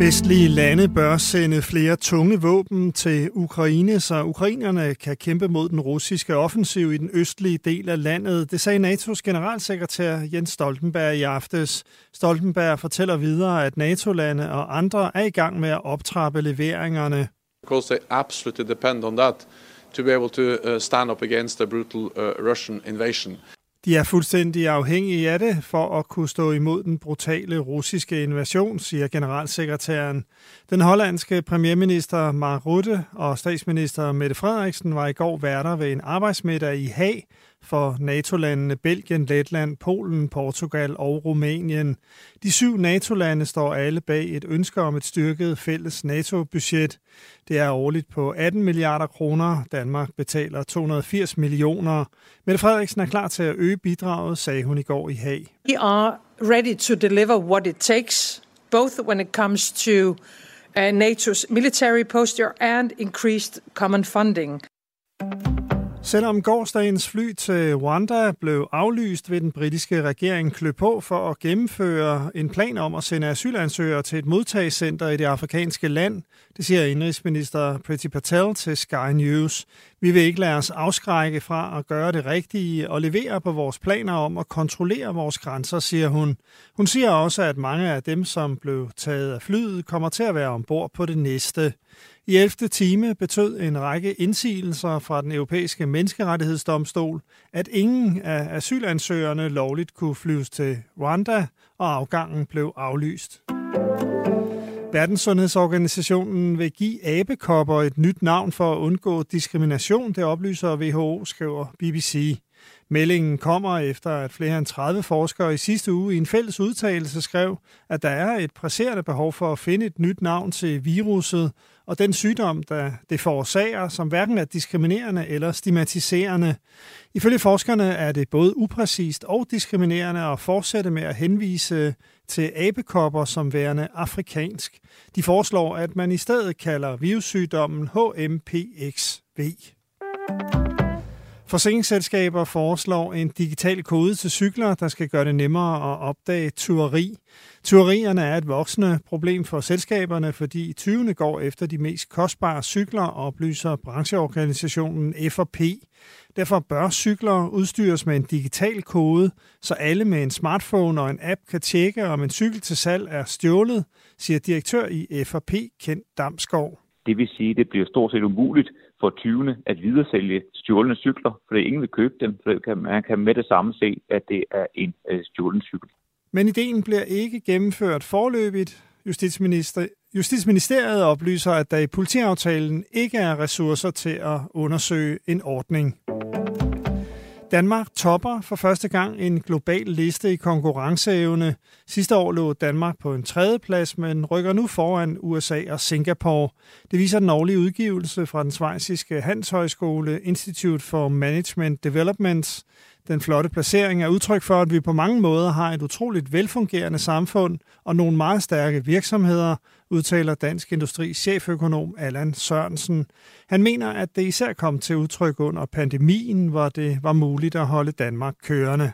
Vestlige lande bør sende flere tunge våben til Ukraine, så ukrainerne kan kæmpe mod den russiske offensiv i den østlige del af landet. Det sagde NATO's generalsekretær Jens Stoltenberg i aftes. Stoltenberg fortæller videre, at NATO-lande og andre er i gang med at optrappe leveringerne. Because they absolutely depend on that to be able to uh, stand up against a brutal uh, Russian invasion. De er fuldstændig afhængige af det for at kunne stå imod den brutale russiske invasion, siger generalsekretæren. Den hollandske premierminister Mark Rutte og statsminister Mette Frederiksen var i går værter ved en arbejdsmiddag i Haag for NATO-landene Belgien, Letland, Polen, Portugal og Rumænien. De syv NATO-lande står alle bag et ønske om et styrket fælles NATO-budget. Det er årligt på 18 milliarder kroner. Danmark betaler 280 millioner. Mette Frederiksen er klar til at øge bidraget, sagde hun i går i Haag. We are ready to deliver what it takes, both when it comes to uh, NATO's military posture and increased common funding. Selvom gårdsdagens fly til Rwanda blev aflyst, ved den britiske regering klø på for at gennemføre en plan om at sende asylansøgere til et modtagscenter i det afrikanske land. Det siger indrigsminister Priti Patel til Sky News. Vi vil ikke lade os afskrække fra at gøre det rigtige og levere på vores planer om at kontrollere vores grænser, siger hun. Hun siger også, at mange af dem, som blev taget af flyet, kommer til at være ombord på det næste. I 11. time betød en række indsigelser fra den europæiske menneskerettighedsdomstol, at ingen af asylansøgerne lovligt kunne flyves til Rwanda, og afgangen blev aflyst. Verdenssundhedsorganisationen vil give abekopper et nyt navn for at undgå diskrimination, det oplyser WHO, skriver BBC. Meldingen kommer efter, at flere end 30 forskere i sidste uge i en fælles udtalelse skrev, at der er et presserende behov for at finde et nyt navn til viruset og den sygdom, der det forårsager, som hverken er diskriminerende eller stigmatiserende. Ifølge forskerne er det både upræcist og diskriminerende at fortsætte med at henvise til abekopper som værende afrikansk. De foreslår, at man i stedet kalder virussygdommen HMPXV. Forsikringsselskaber foreslår en digital kode til cykler, der skal gøre det nemmere at opdage tyveri. Tyverierne er et voksende problem for selskaberne, fordi 20. går efter de mest kostbare cykler, oplyser brancheorganisationen F&P. Derfor bør cykler udstyres med en digital kode, så alle med en smartphone og en app kan tjekke, om en cykel til salg er stjålet, siger direktør i F&P, Kent Damskov. Det vil sige, at det bliver stort set umuligt for 20. at videresælge stjålne cykler, for ingen vil købe dem, for man kan med det samme se, at det er en øh, stjålen cykel. Men ideen bliver ikke gennemført forløbigt. Justitsminister, Justitsministeriet oplyser, at der i politiaftalen ikke er ressourcer til at undersøge en ordning. Danmark topper for første gang en global liste i konkurrenceevne. Sidste år lå Danmark på en tredje plads, men rykker nu foran USA og Singapore. Det viser den årlige udgivelse fra den svejsiske Handelshøjskole Institute for Management Development. Den flotte placering er udtryk for, at vi på mange måder har et utroligt velfungerende samfund og nogle meget stærke virksomheder, udtaler Dansk Industris cheføkonom Allan Sørensen. Han mener, at det især kom til udtryk under pandemien, hvor det var muligt at holde Danmark kørende.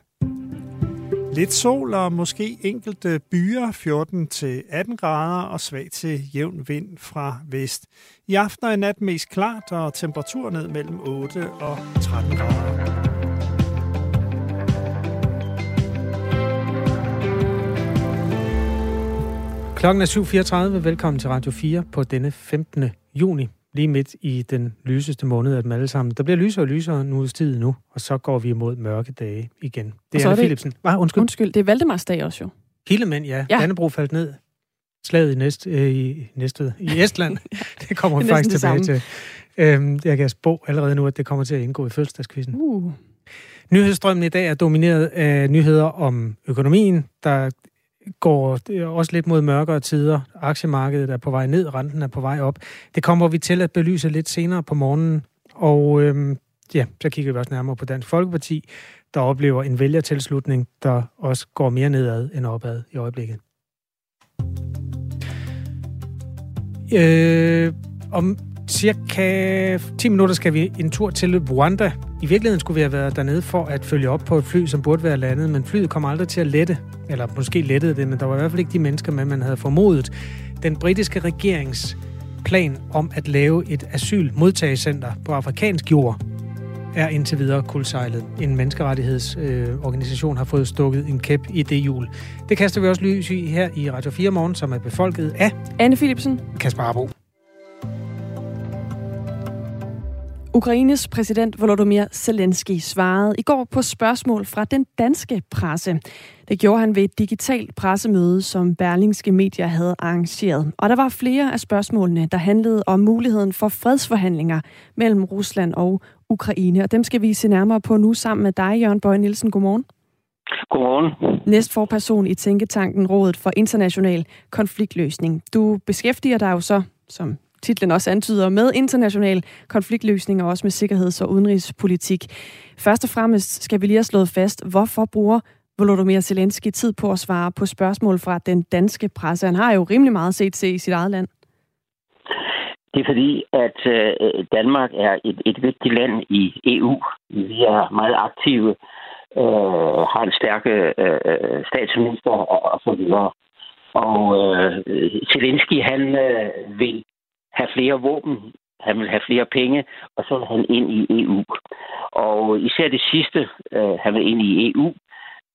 Lidt sol og måske enkelte byer 14-18 grader og svag til jævn vind fra vest. I aften og i nat mest klart og temperatur ned mellem 8 og 13 grader. Klokken er 7.34. Velkommen til Radio 4 på denne 15. juni. lige midt i den lyseste måned af dem alle sammen. Der bliver lysere og lysere nu tid nu, og så går vi imod mørke dage igen. Det er Anne Philipsen. Ah, undskyld. Undskyld, det er Valdemarsdag også jo. Hele mænd, ja. ja. Dannebro faldt ned. Slaget i, næst, øh, i, næste, i Estland. det kommer vi faktisk tilbage til. Øhm, jeg kan spå allerede nu, at det kommer til at indgå i fødselsdagskvisten. Uh. Nyhedsstrømmen i dag er domineret af nyheder om økonomien, der går også lidt mod mørkere tider. Aktiemarkedet er på vej ned, renten er på vej op. Det kommer vi til at belyse lidt senere på morgenen. Og øhm, ja, så kigger vi også nærmere på Dansk Folkeparti, der oplever en vælgertilslutning, der også går mere nedad end opad i øjeblikket. Øh, om cirka 10 minutter skal vi en tur til Rwanda. I virkeligheden skulle vi have været dernede for at følge op på et fly, som burde være landet, men flyet kom aldrig til at lette. Eller måske lettede det, men der var i hvert fald ikke de mennesker med, man havde formodet. Den britiske regerings plan om at lave et asylmodtagecenter på afrikansk jord er indtil videre kulsejlet. En menneskerettighedsorganisation øh, har fået stukket en kæp i det hjul. Det kaster vi også lys i her i Radio 4 Morgen, som er befolket af Anne Philipsen, Kasper Arbo. Ukraines præsident Volodymyr Zelensky svarede i går på spørgsmål fra den danske presse. Det gjorde han ved et digitalt pressemøde, som Berlingske Medier havde arrangeret. Og der var flere af spørgsmålene, der handlede om muligheden for fredsforhandlinger mellem Rusland og Ukraine. Og dem skal vi se nærmere på nu sammen med dig, Jørgen Bøje Nielsen. Godmorgen. Godmorgen. Næstforperson i Tænketanken Rådet for International Konfliktløsning. Du beskæftiger dig jo så, som titlen også antyder, med international konfliktløsning og også med sikkerheds- og udenrigspolitik. Først og fremmest skal vi lige have slået fast, hvorfor bruger Volodymyr Zelensky tid på at svare på spørgsmål fra den danske presse. Han har jo rimelig meget set se i sit eget land. Det er fordi, at øh, Danmark er et, et vigtigt land i EU. Vi er meget aktive, øh, har en stærke øh, statsminister og, og så videre. Og øh, Zelensky, han øh, vil have flere våben, han vil have flere penge, og så vil han ind i EU. Og især det sidste, øh, han vil ind i EU,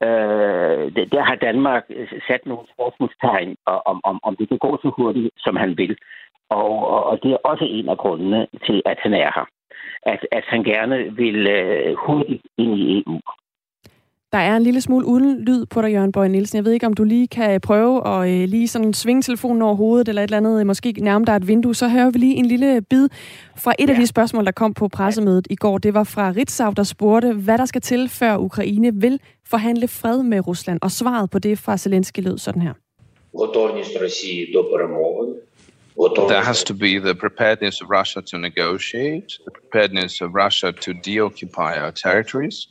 øh, der har Danmark øh, sat nogle spørgsmålstegn om, om, om det kan gå så hurtigt, som han vil. Og, og, og det er også en af grundene til, at han er her. At, at han gerne vil øh, hurtigt ind i EU. Der er en lille smule uden lyd på dig, Jørgen Bøje Nielsen. Jeg ved ikke, om du lige kan prøve at øh, lige sådan svinge telefonen over hovedet, eller et eller andet, måske nærme dig et vindue. Så hører vi lige en lille bid fra et ja. af de spørgsmål, der kom på pressemødet i går. Det var fra Ritzau, der spurgte, hvad der skal til, før Ukraine vil forhandle fred med Rusland. Og svaret på det fra Zelensky lød sådan her. There has to be the preparedness of Russia to negotiate, the preparedness of Russia to deoccupy our territories,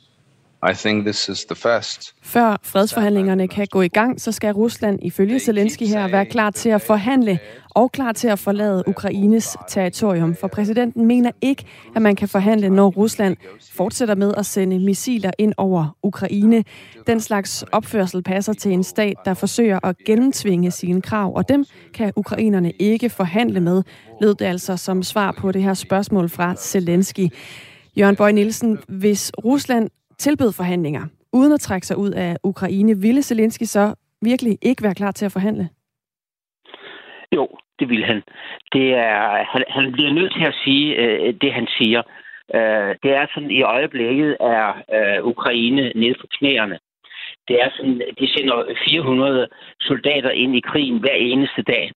i think this is the first. Før fredsforhandlingerne kan gå i gang, så skal Rusland ifølge Zelensky her være klar til at forhandle og klar til at forlade Ukraines territorium. For præsidenten mener ikke, at man kan forhandle, når Rusland fortsætter med at sende missiler ind over Ukraine. Den slags opførsel passer til en stat, der forsøger at gennemtvinge sine krav, og dem kan ukrainerne ikke forhandle med, lød det altså som svar på det her spørgsmål fra Zelensky. Jørgen Bøj Nielsen, hvis Rusland tilbød forhandlinger, uden at trække sig ud af Ukraine, ville Zelensky så virkelig ikke være klar til at forhandle? Jo, det vil han. Det er, han, han bliver nødt til at sige øh, det, han siger. Øh, det er sådan, i øjeblikket er øh, Ukraine nede på knæerne. Det er sådan, de sender 400 soldater ind i krigen hver eneste dag.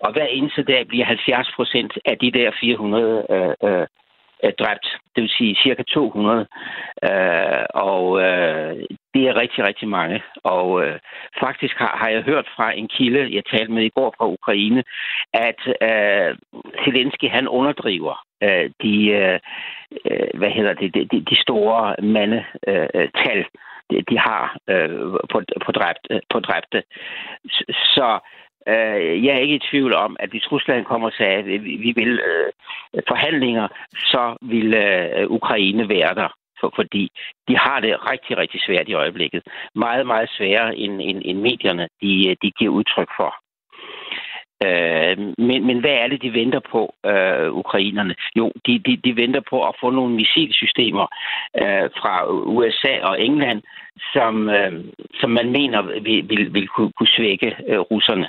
Og hver eneste dag bliver 70 procent af de der 400 øh, øh, øh, dræbt, det vil sige cirka 200. Øh, og øh, det er rigtig, rigtig mange. Og øh, faktisk har, har jeg hørt fra en kilde, jeg talte med i går fra Ukraine, at øh, Zelensky han underdriver øh, de, øh, øh, hvad hedder det, de, de store mandetal, øh, de, de har øh, på, på, dræbt, på dræbte. Så Øh, jeg er ikke i tvivl om, at hvis Rusland kommer og sagde, at vi vil øh, forhandlinger, så vil øh, Ukraine være der. For, fordi de har det rigtig, rigtig svært i øjeblikket. Meget, meget sværere end, end, end medierne de, de giver udtryk for. Øh, men, men hvad er det, de venter på, øh, ukrainerne? Jo, de, de, de venter på at få nogle missilsystemer øh, fra USA og England, som, øh, som man mener vil, vil, vil kunne, kunne svække øh, russerne.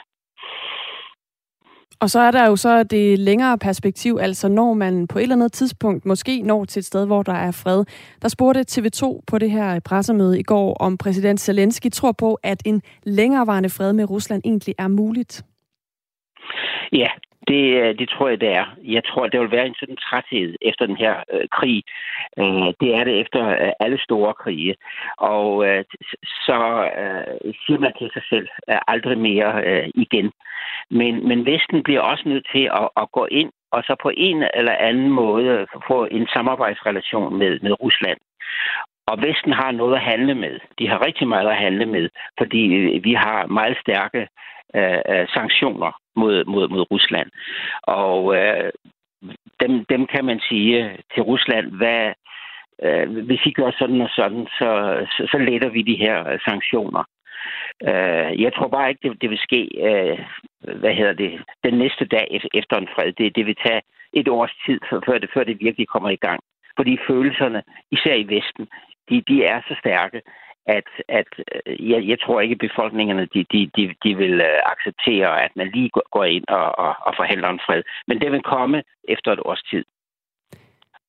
Og så er der jo så det længere perspektiv, altså når man på et eller andet tidspunkt måske når til et sted, hvor der er fred. Der spurgte TV2 på det her pressemøde i går, om præsident Zelensky tror på, at en længerevarende fred med Rusland egentlig er muligt. Ja, det, øh, det tror jeg, det er. Jeg tror, det vil være en sådan træthed efter den her øh, krig. Øh, det er det efter øh, alle store krige. Og øh, så øh, siger man til sig selv øh, aldrig mere øh, igen. Men, men Vesten bliver også nødt til at, at gå ind og så på en eller anden måde få en samarbejdsrelation med, med Rusland. Og Vesten har noget at handle med. De har rigtig meget at handle med, fordi øh, vi har meget stærke øh, øh, sanktioner mod, mod, mod Rusland. Og øh, dem, dem kan man sige til Rusland, hvad, øh, hvis I gør sådan og sådan, så, så, så letter vi de her øh, sanktioner. Øh, jeg tror bare ikke, det, det vil ske, øh, hvad hedder det, den næste dag efter en fred. Det, det vil tage et års tid, før det, før det virkelig kommer i gang. Fordi følelserne, især i Vesten, de, de er så stærke, at, at øh, jeg, jeg tror ikke, at befolkningerne de, de, de, de vil øh, acceptere, at man lige går ind og, og, og forhandler en fred. Men det vil komme efter et års tid.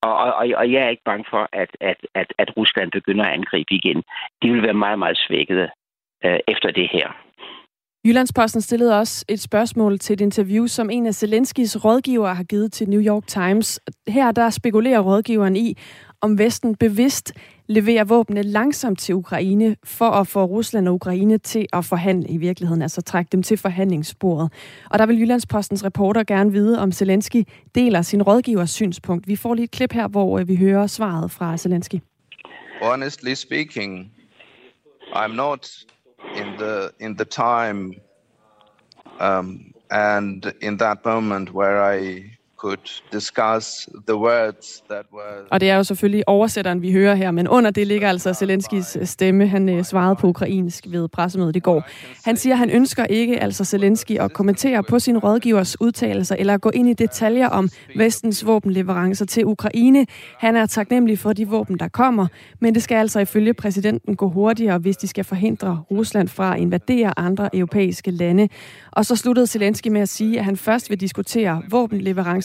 Og, og, og jeg er ikke bange for, at, at, at, at Rusland begynder at angribe igen. De vil være meget, meget svækkede øh, efter det her. Jyllandsposten stillede også et spørgsmål til et interview, som en af Zelenskis rådgivere har givet til New York Times. Her der spekulerer rådgiveren i, om Vesten bevidst leverer våbne langsomt til Ukraine for at få Rusland og Ukraine til at forhandle i virkeligheden, altså trække dem til forhandlingsbordet. Og der vil Jyllandspostens reporter gerne vide, om Zelensky deler sin rådgivers synspunkt. Vi får lige et klip her, hvor øh, vi hører svaret fra Zelensky. Honestly speaking, I'm not in the in the time um, and in that moment where I could discuss the words that were... Og det er jo selvfølgelig oversætteren, vi hører her, men under det ligger altså Zelenskis øh, stemme. Han øh, svarede på ukrainsk ved pressemødet i går. Han siger, at han ønsker ikke, altså Zelensky, at kommentere på sin rådgivers udtalelser eller gå ind i detaljer om vestens våbenleverancer til Ukraine. Han er taknemmelig for de våben, der kommer, men det skal altså ifølge præsidenten gå hurtigere, hvis de skal forhindre Rusland fra at invadere andre europæiske lande. Og så sluttede Zelensky med at sige, at han først vil diskutere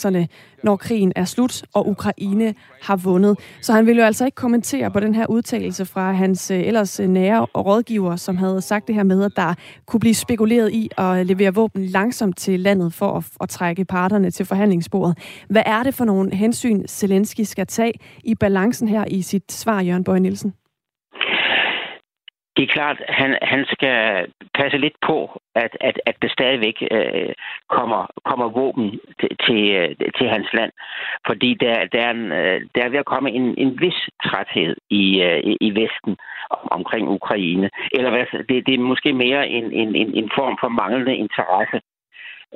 kineserne, når krigen er slut, og Ukraine har vundet. Så han vil jo altså ikke kommentere på den her udtalelse fra hans øh, ellers øh, nære og rådgiver, som havde sagt det her med, at der kunne blive spekuleret i at levere våben langsomt til landet for at, at trække parterne til forhandlingsbordet. Hvad er det for nogle hensyn, Zelensky skal tage i balancen her i sit svar, Jørgen Bøje Nielsen? Det er klart, han, han skal passe lidt på, at, at, at det stadigvæk øh, kommer, kommer våben til, til, øh, til hans land. Fordi der, der, er, en, øh, der er ved at komme en, en vis træthed i, øh, i Vesten omkring Ukraine. Eller hvad, det, det er måske mere en, en, en form for manglende interesse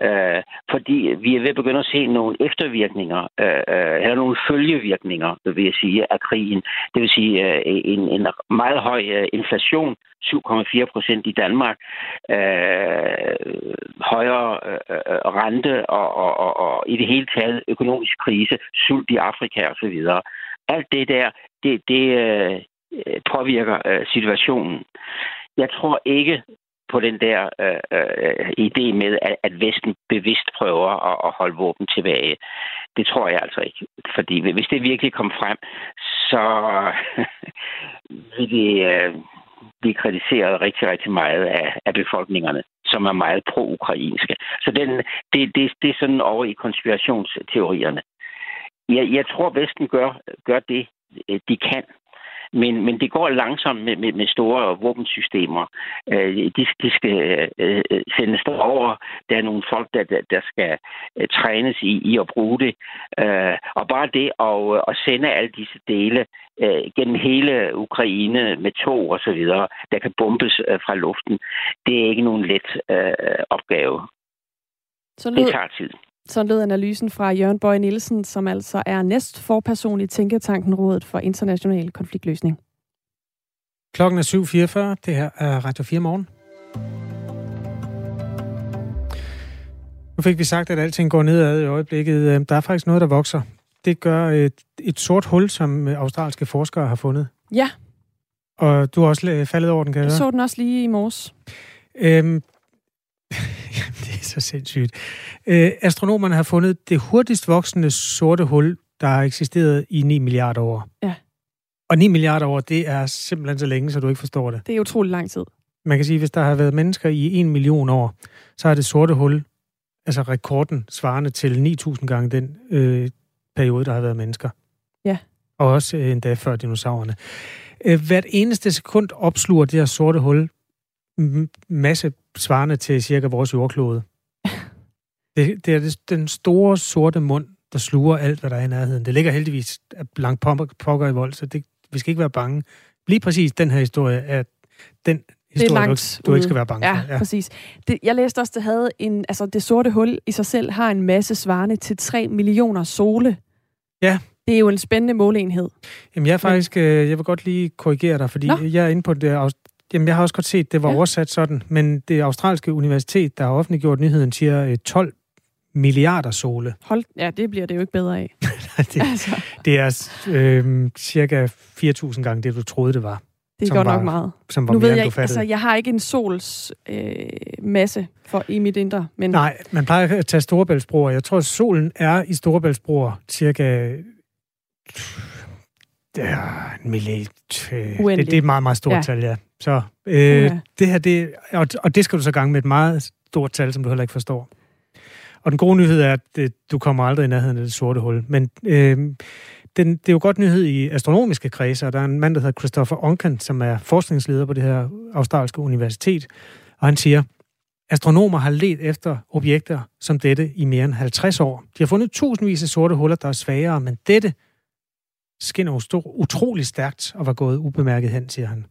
Øh, fordi vi er ved at begynde at se nogle eftervirkninger, øh, øh, eller nogle følgevirkninger, vil jeg sige, af krigen. Det vil sige øh, en, en meget høj øh, inflation, 7,4 procent i Danmark, øh, højere øh, rente og, og, og, og i det hele taget økonomisk krise, sult i Afrika osv. Alt det der, det, det øh, påvirker øh, situationen. Jeg tror ikke, på den der øh, øh, idé med, at, at Vesten bevidst prøver at, at holde våben tilbage. Det tror jeg altså ikke. Fordi hvis det virkelig kom frem, så vil det øh, blive kritiseret rigtig, rigtig meget af, af befolkningerne, som er meget pro-ukrainske. Så den, det, det, det er sådan over i konspirationsteorierne. Jeg, jeg tror, Vesten gør, gør det, de kan men, men det går langsomt med, med, med store våbensystemer. Øh, de, de skal øh, sendes derover. Der er nogle folk, der, der, der skal øh, trænes i, i at bruge det. Øh, og bare det at, at sende alle disse dele øh, gennem hele Ukraine med tog og så videre, der kan bombes øh, fra luften, det er ikke nogen let øh, opgave. Så det tager tid. Sådan lød analysen fra Jørgen Bøje Nielsen, som altså er næst forperson i Tænketanken Rådet for International Konfliktløsning. Klokken er 7.44. Det her er Radio 4 morgen. Nu fik vi sagt, at alting går nedad i øjeblikket. Der er faktisk noget, der vokser. Det gør et, et sort hul, som australske forskere har fundet. Ja. Og du har også faldet over den, kan jeg så den også lige i morges. Øhm, så sindssygt. Øh, astronomerne har fundet det hurtigst voksende sorte hul, der har eksisteret i 9 milliarder år. Ja. Og 9 milliarder år, det er simpelthen så længe, så du ikke forstår det. Det er utrolig lang tid. Man kan sige, at hvis der har været mennesker i 1 million år, så er det sorte hul, altså rekorden, svarende til 9.000 gange den øh, periode, der har været mennesker. Ja. Og også øh, endda før dinosaurerne. Øh, hvert eneste sekund opsluger det her sorte hul masse svarende til cirka vores jordklode. Det, det er den store sorte mund, der sluger alt, hvad der er i nærheden. Det ligger heldigvis langt pokker i vold, så det, vi skal ikke være bange. Lige præcis den her historie er den historie, det er langt du, du ikke skal være bange ja, for. Ja, præcis. Det, jeg læste også, det havde en, altså det sorte hul i sig selv har en masse svarende til 3 millioner sole. Ja. Det er jo en spændende måleenhed. Jamen jeg er faktisk, øh, jeg vil godt lige korrigere dig, fordi Nå. jeg er inde på det Jamen, jeg har også godt set, det var ja. oversat sådan, men det australske universitet, der har offentliggjort nyheden, siger 12 øh, milliarder sole. Hold, ja, det bliver det jo ikke bedre af. det, altså. det er øh, cirka 4.000 gange det, du troede, det var. Det er godt var, nok meget. Som var nu mere, ved jeg, ikke, altså, jeg har ikke en sols øh, masse for i mit indre. Men... Nej, man plejer at tage Storebæltsbroer. Jeg tror, at solen er i Storebæltsbroer cirka det er en milliard. Det, det er et meget, meget stort ja. tal, ja. Så øh, ja. det her, det, og, og det skal du så gange med et meget stort tal, som du heller ikke forstår. Og den gode nyhed er, at du kommer aldrig i nærheden af det sorte hul. Men øh, den, det er jo godt nyhed i astronomiske kredser. Der er en mand, der hedder Christopher Onken, som er forskningsleder på det her australske universitet. Og han siger, astronomer har let efter objekter som dette i mere end 50 år. De har fundet tusindvis af sorte huller, der er svagere, men dette skinner utrolig stærkt og var gået ubemærket hen, siger han.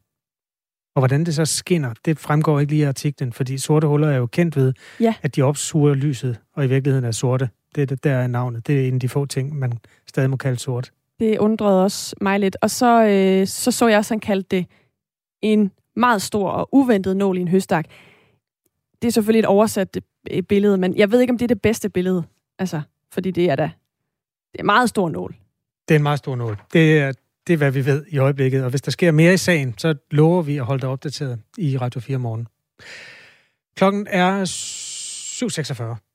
Og hvordan det så skinner, det fremgår ikke lige i artiklen, fordi sorte huller er jo kendt ved, ja. at de opsuger lyset, og i virkeligheden er sorte. Det er der er navnet. Det er en af de få ting, man stadig må kalde sort. Det undrede også mig lidt. Og så øh, så, så jeg også, han kaldte det en meget stor og uventet nål i en høstak. Det er selvfølgelig et oversat øh, billede, men jeg ved ikke, om det er det bedste billede. Altså, fordi det er da det er en meget stor nål. Det er en meget stor nål. Det er, det er, hvad vi ved i øjeblikket. Og hvis der sker mere i sagen, så lover vi at holde dig opdateret i Radio 4 morgen. Klokken er 7.46.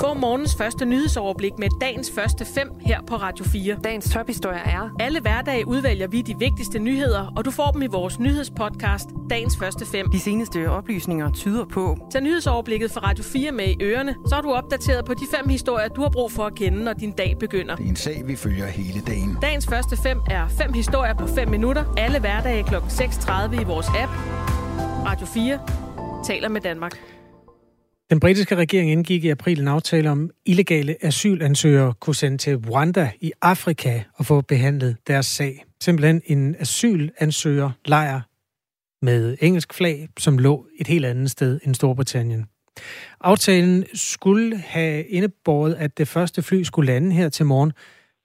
Få morgens første nyhedsoverblik med dagens første fem her på Radio 4. Dagens tophistorie er... Alle hverdage udvælger vi de vigtigste nyheder, og du får dem i vores nyhedspodcast, dagens første fem. De seneste oplysninger tyder på... Tag nyhedsoverblikket fra Radio 4 med i ørerne, så er du opdateret på de fem historier, du har brug for at kende, når din dag begynder. Det er en sag, vi følger hele dagen. Dagens første fem er fem historier på 5 minutter. Alle hverdage kl. 6.30 i vores app. Radio 4 taler med Danmark. Den britiske regering indgik i april en aftale om illegale asylansøgere kunne sende til Rwanda i Afrika og få behandlet deres sag. Simpelthen en asylansøger lejr med engelsk flag, som lå et helt andet sted end Storbritannien. Aftalen skulle have indebåret, at det første fly skulle lande her til morgen,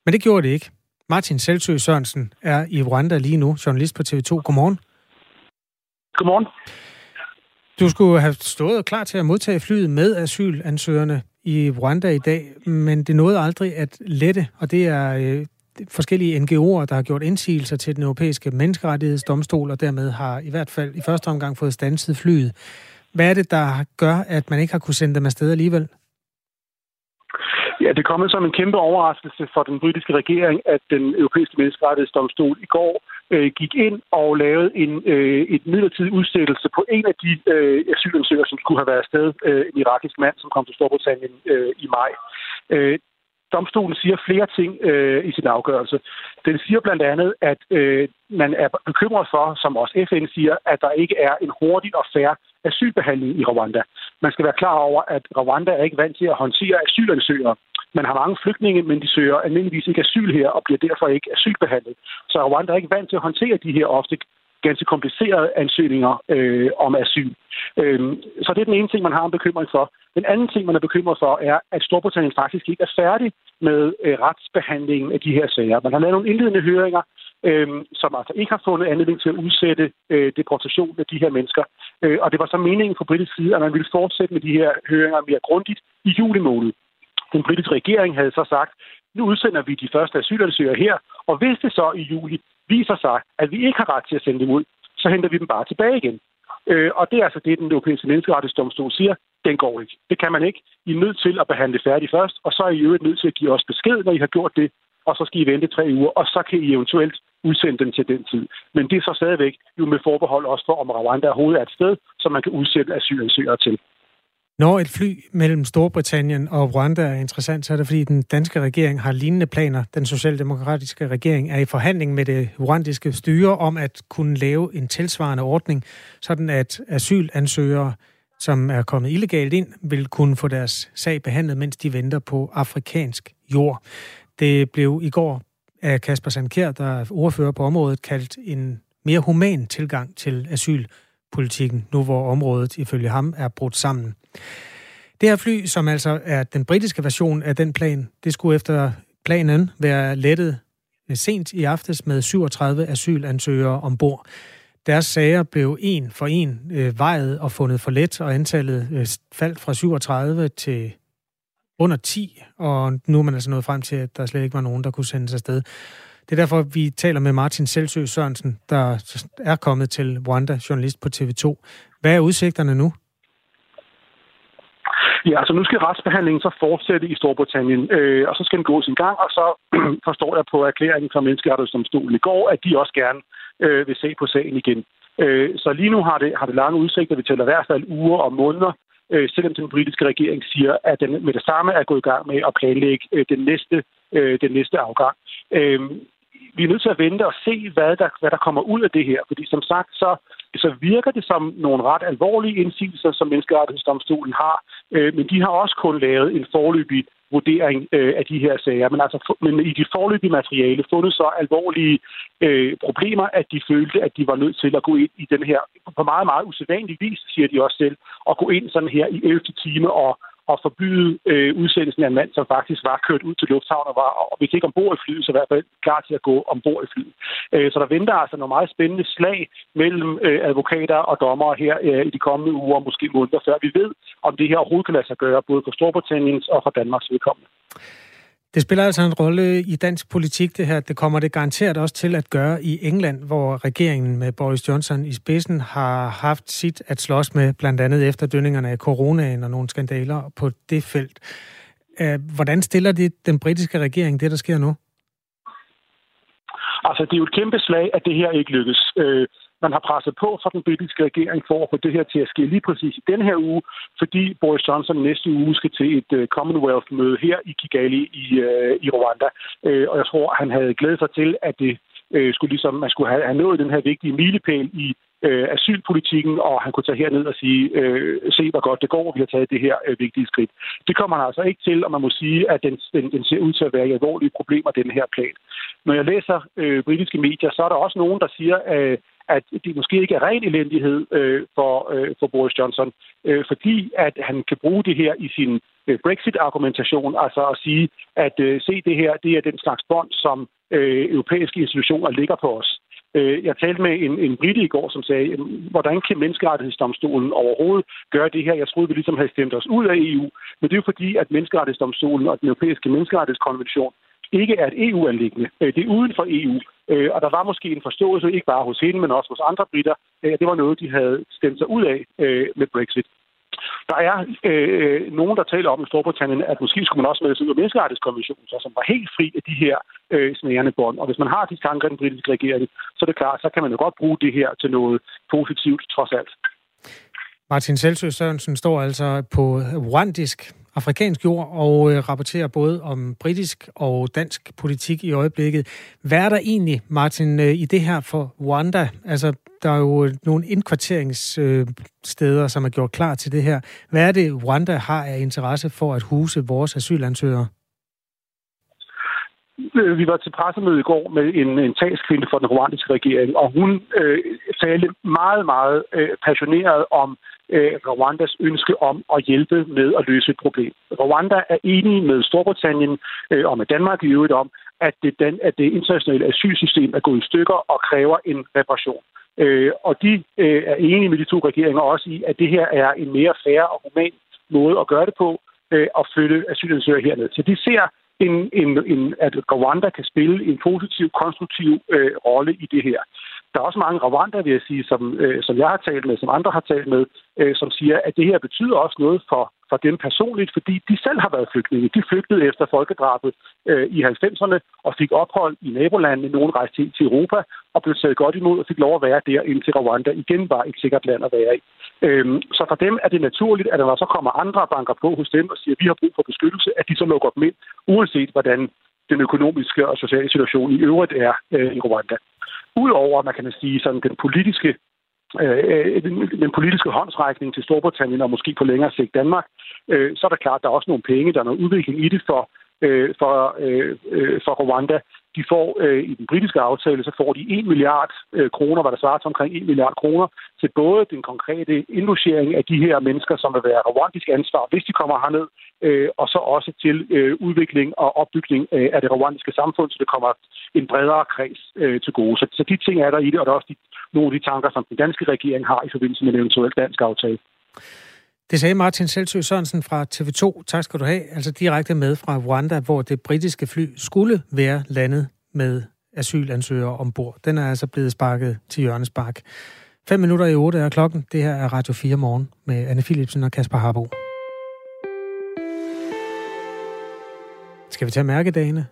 men det gjorde det ikke. Martin Selsø Sørensen er i Rwanda lige nu, journalist på TV2. Godmorgen. Godmorgen. Du skulle have stået klar til at modtage flyet med asylansøgerne i Rwanda i dag, men det nåede aldrig at lette, og det er øh, forskellige NGO'er, der har gjort indsigelser til den europæiske menneskerettighedsdomstol, og dermed har i hvert fald i første omgang fået stanset flyet. Hvad er det, der gør, at man ikke har kunne sende dem afsted alligevel? Ja, det kom som en kæmpe overraskelse for den britiske regering, at den europæiske menneskerettighedsdomstol i går øh, gik ind og lavede en, øh, et midlertidig udsættelse på en af de øh, asylansøgere, som skulle have været afsted, øh, en irakisk mand, som kom til Storbritannien øh, i maj. Øh, domstolen siger flere ting øh, i sin afgørelse. Den siger blandt andet, at øh, man er bekymret for, som også FN siger, at der ikke er en hurtig og færre asylbehandling i Rwanda. Man skal være klar over, at Rwanda er ikke vant til at håndtere asylansøgere. Man har mange flygtninge, men de søger almindeligvis ikke asyl her og bliver derfor ikke asylbehandlet. Så Rwanda er ikke vant til at håndtere de her ofte ganske komplicerede ansøgninger øh, om asyl. Øh, så det er den ene ting, man har en bekymring for. Den anden ting, man er bekymret for, er, at Storbritannien faktisk ikke er færdig med øh, retsbehandlingen af de her sager. Man har lavet nogle indledende høringer, øh, som altså ikke har fundet anledning til at udsætte øh, deportationen af de her mennesker. Øh, og det var så meningen fra britisk side, at man ville fortsætte med de her høringer mere grundigt i juli måned. Den britiske regering havde så sagt, nu udsender vi de første asylansøgere her, og hvis det så i juli viser sig, at vi ikke har ret til at sende dem ud, så henter vi dem bare tilbage igen. Øh, og det er altså det, den europæiske menneskerettighedsdomstol siger. Den går ikke. Det kan man ikke. I er nødt til at behandle færdigt først, og så er I jo nødt til at give os besked, når I har gjort det, og så skal I vente tre uger, og så kan I eventuelt udsende dem til den tid. Men det er så stadigvæk jo med forbehold også for, om Rwanda overhovedet er et sted, som man kan udsætte asylansøgere til. Når et fly mellem Storbritannien og Rwanda er interessant, så er det fordi den danske regering har lignende planer. Den socialdemokratiske regering er i forhandling med det rwandiske styre om at kunne lave en tilsvarende ordning, sådan at asylansøgere, som er kommet illegalt ind, vil kunne få deres sag behandlet, mens de venter på afrikansk jord. Det blev i går af Kasper Sandkær, der er ordfører på området, kaldt en mere human tilgang til asylpolitikken, nu hvor området ifølge ham er brudt sammen. Det her fly, som altså er den britiske version af den plan, det skulle efter planen være lettet sent i aftes med 37 asylansøgere ombord. Deres sager blev en for en øh, vejet og fundet for let, og antallet øh, faldt fra 37 til under 10, og nu er man altså nået frem til, at der slet ikke var nogen, der kunne sendes afsted. Det er derfor, vi taler med Martin Selsø Sørensen, der er kommet til Rwanda, journalist på TV2. Hvad er udsigterne nu? Ja, altså nu skal retsbehandlingen så fortsætte i Storbritannien, øh, og så skal den gå sin gang, og så forstår jeg på erklæringen fra Menneskerettighedsdomstolen i går, at de også gerne øh, vil se på sagen igen. Øh, så lige nu har det, har det lange udsigter, vi tæller i hvert fald uger og måneder, øh, selvom den britiske regering siger, at den med det samme er gået i gang med at planlægge øh, den, næste, øh, den næste afgang. Øh, vi er nødt til at vente og se, hvad der, hvad der kommer ud af det her. Fordi som sagt, så, så virker det som nogle ret alvorlige indsigelser, som Menneskerettighedsdomstolen har. Øh, men de har også kun lavet en forløbig vurdering øh, af de her sager. Men, altså, men i de forløbige materiale fundet så alvorlige øh, problemer, at de følte, at de var nødt til at gå ind i den her, på meget, meget usædvanlig vis, siger de også selv, at gå ind sådan her i 11. time og at forbyde øh, udsendelsen af en mand, som faktisk var kørt ud til lufthavnen og var, og hvis ikke ombord i flyet, så i hvert fald klar til at gå ombord i flyet. Øh, så der venter altså nogle meget spændende slag mellem øh, advokater og dommere her øh, i de kommende uger, måske måneder, før vi ved, om det her overhovedet kan lade sig gøre, både for Storbritanniens og for Danmarks vedkommende. Det spiller altså en rolle i dansk politik, det her. Det kommer det garanteret også til at gøre i England, hvor regeringen med Boris Johnson i spidsen har haft sit at slås med, blandt andet efter dønningerne af coronaen og nogle skandaler på det felt. Øh, hvordan stiller det den britiske regering, det der sker nu? Altså, det er jo et kæmpe slag, at det her ikke lykkes. Øh, man har presset på fra den britiske regering for at få det her til at ske lige præcis i den her uge, fordi Boris Johnson næste uge skal til et øh, Commonwealth-møde her i Kigali i, øh, i Rwanda. Øh, og jeg tror, han havde glædet sig til, at det uh, skulle ligesom, man skulle have, have nået den her vigtige milepæl i øh, asylpolitikken, og han kunne tage herned og sige, øh, se hvor godt det går, vi har taget det her øh, vigtige skridt. Det kommer han altså ikke til, og man må sige, at den, den, den ser ud til at være i alvorlige problemer, den her plan. Når jeg læser øh, britiske medier, så er der også nogen, der siger, øh, at det måske ikke er ren elendighed øh, for, øh, for Boris Johnson, øh, fordi at han kan bruge det her i sin øh, Brexit-argumentation, altså at sige, at øh, se det her, det er den slags bånd, som øh, europæiske institutioner ligger på os. Øh, jeg talte med en, en brite i går, som sagde, hvordan kan menneskerettighedsdomstolen overhovedet gøre det her? Jeg troede, vi ligesom havde stemt os ud af EU, men det er jo fordi, at menneskerettighedsdomstolen og den europæiske menneskerettighedskonvention ikke er et EU-anlæggende. Øh, det er uden for EU. Øh, og der var måske en forståelse, ikke bare hos hende, men også hos andre britter. Det var noget, de havde stemt sig ud af øh, med Brexit. Der er øh, nogen, der taler om i Storbritannien, at måske skulle man også med sig ud af menneskerettighedskonventionen, så, som var helt fri af de her øh, snærende bånd. Og hvis man har de tanker i den britiske regering, så er det klart, så kan man jo godt bruge det her til noget positivt, trods alt. Martin Selsø Sørensen står altså på rwandisk afrikansk jord og øh, rapporterer både om britisk og dansk politik i øjeblikket. Hvad er der egentlig, Martin, øh, i det her for Rwanda? Altså, der er jo øh, nogle indkvarteringssteder, øh, som er gjort klar til det her. Hvad er det, Rwanda har af interesse for at huse vores asylansøgere? Øh, vi var til pressemøde i går med en, en talskvinde for den rwandiske regering, og hun øh, talte meget, meget øh, passioneret om øh, Øh, Rwandas ønske om at hjælpe med at løse et problem. Rwanda er enig med Storbritannien øh, og med Danmark i øvrigt om, at det, den, at det internationale asylsystem er gået i stykker og kræver en reparation. Øh, og de øh, er enige med de to regeringer også i, at det her er en mere færre og human måde at gøre det på, øh, at flytte asylansøgere herned. Så de ser, en, en, en, at Rwanda kan spille en positiv, konstruktiv øh, rolle i det her. Der er også mange Rwanda, vil jeg sige, som, øh, som jeg har talt med, som andre har talt med, øh, som siger, at det her betyder også noget for, for dem personligt, fordi de selv har været flygtninge. De flygtede efter folkedrabet øh, i 90'erne og fik ophold i nabolandene. Nogle rejste til, til Europa og blev taget godt imod og fik lov at være der, indtil Rwanda igen var et sikkert land at være i. Øhm, så for dem er det naturligt, at når så kommer andre banker på hos dem og siger, at vi har brug for beskyttelse, at de så lukker dem ind, uanset hvordan den økonomiske og sociale situation i øvrigt er øh, i Rwanda. Udover, man kan sige, sådan den politiske øh, den, den politiske håndsrækning til Storbritannien og måske på længere sigt Danmark, øh, så er der klart, at der er også nogle penge, der er noget udvikling i det for, øh, for, øh, øh for Rwanda. De får øh, i den britiske aftale, så får de 1 milliard øh, kroner, hvad der svarer til omkring 1 milliard kroner, til både den konkrete indlogering af de her mennesker, som vil være rwandisk ansvar, hvis de kommer herned, øh, og så også til øh, udvikling og opbygning øh, af det rwandiske samfund, så det kommer en bredere kreds øh, til gode. Så, så de ting er der i det, og der er også de, nogle af de tanker, som den danske regering har i forbindelse med en eventuel dansk aftale. Det sagde Martin Selsø Sørensen fra TV2. Tak skal du have. Altså direkte med fra Rwanda, hvor det britiske fly skulle være landet med asylansøgere ombord. Den er altså blevet sparket til Jørgens Bark. 5 minutter i 8 er klokken. Det her er Radio 4 morgen med Anne Philipsen og Kasper Harbo. Skal vi tage mærkedagene?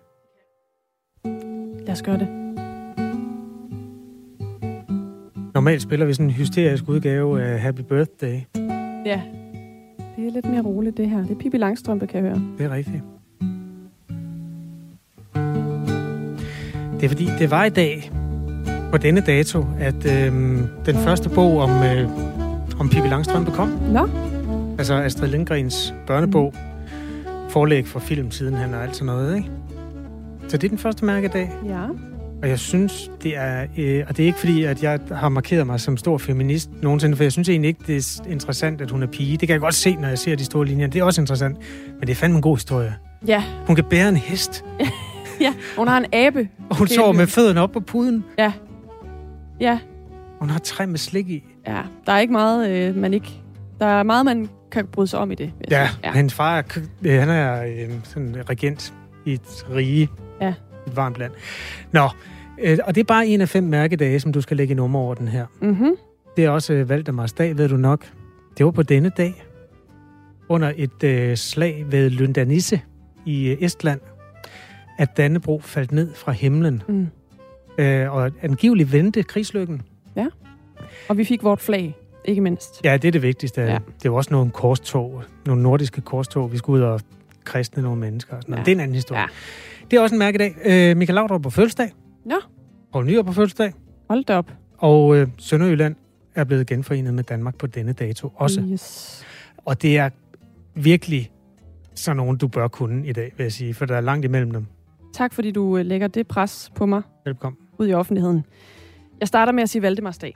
Lad os gøre det. Normalt spiller vi sådan en hysterisk udgave af Happy Birthday. Ja, det er lidt mere roligt det her. Det er Pippi Langstrømpe, kan jeg høre. Det er rigtigt. Det er fordi, det var i dag, på denne dato, at øh, den første bog om, øh, om Pippi Langstrømpe kom. Nå. Altså Astrid Lindgrens børnebog. Forlæg for film siden han og alt sådan noget, ikke? Så det er den første mærkedag. Ja. Og jeg synes, det er... Øh, og det er ikke fordi, at jeg har markeret mig som stor feminist nogensinde, for jeg synes egentlig ikke, det er interessant, at hun er pige. Det kan jeg godt se, når jeg ser de store linjer. Det er også interessant. Men det er fandme en god historie. Ja. Hun kan bære en hest. ja, hun har en abe. Og hun sover med fødderne op på puden. Ja. Ja. Hun har træ med slik i. Ja, der er ikke meget, øh, man ikke... Der er meget, man kan bryde sig om i det. Ja, ja. hendes far er, øh, han er øh, sådan regent i et rige. Ja. Et varmt land. Nå, øh, og det er bare en af fem mærkedage, som du skal lægge i nummer over den her. Mm-hmm. Det er også øh, Valdemars dag, ved du nok. Det var på denne dag, under et øh, slag ved Lundanisse i øh, Estland, at Dannebro faldt ned fra himlen. Mm. Øh, og angiveligt vendte krigslykken. Ja. Og vi fik vort flag, ikke mindst. Ja, det er det vigtigste. Ja. Det var også nogle korstog, nogle nordiske korstog. Vi skulle ud og kristne nogle mennesker. Og sådan ja. Det er en anden historie. Ja. Det er også en mærkedag. Øh, Michael Laudrup på fødselsdag. Nå. Poul Nyrup på fødselsdag. Hold da op. Og øh, Sønderjylland er blevet genforenet med Danmark på denne dato også. Yes. Og det er virkelig sådan nogen, du bør kunne i dag, vil jeg sige, for der er langt imellem dem. Tak, fordi du øh, lægger det pres på mig. Velkommen. Ud i offentligheden. Jeg starter med at sige Valdemarsdag.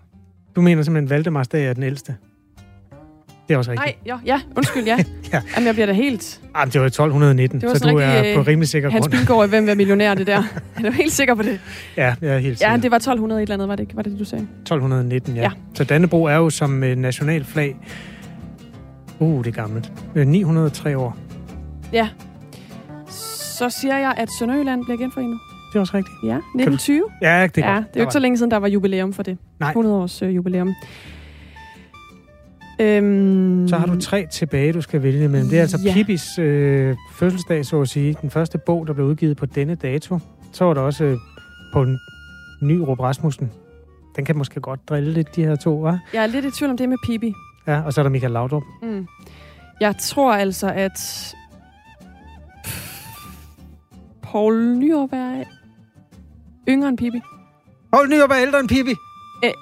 Du mener simpelthen, Valdemarsdag er den ældste? Det er også rigtigt. Nej, ja, ja, undskyld, ja. ja. Jamen, jeg bliver da helt... Jamen, det var 1219, det var så du rigtig, er på rimelig sikker Hans grund. Bilgaard i Hvem er millionær, det der. Jeg er helt sikker på det. Ja, jeg er helt sikker. Ja, det var 1200 et eller andet, var det ikke? Var det det, du sagde? 1219, ja. Ja. Så Dannebro er jo som øh, nationalflag... Uh, det er gammelt. Øh, 903 år. Ja. Så siger jeg, at Sønderjylland bliver genforenet. Det er også rigtigt. Ja, 1920. Ja, det er ja, godt. det er jo ikke så længe siden, der var jubilæum for det. Nej. 100 års øh, jubilæum. Øhm, Så har du tre tilbage, du skal vælge mellem. Det er altså Ja. Pippis øh, fødselsdag, så at sige. Den første bog, der blev udgivet på denne dato. Så var der også øh, på en ny Rup Rasmussen. Den kan måske godt drille lidt, de her to, hva'? Jeg er lidt i tvivl om det med Pippi. Ja, og så er der Michael Laudrup. Mm. Jeg tror altså, at Paul Nyrup er yngre end Pippi. Paul Nyrup er ældre end Pippi.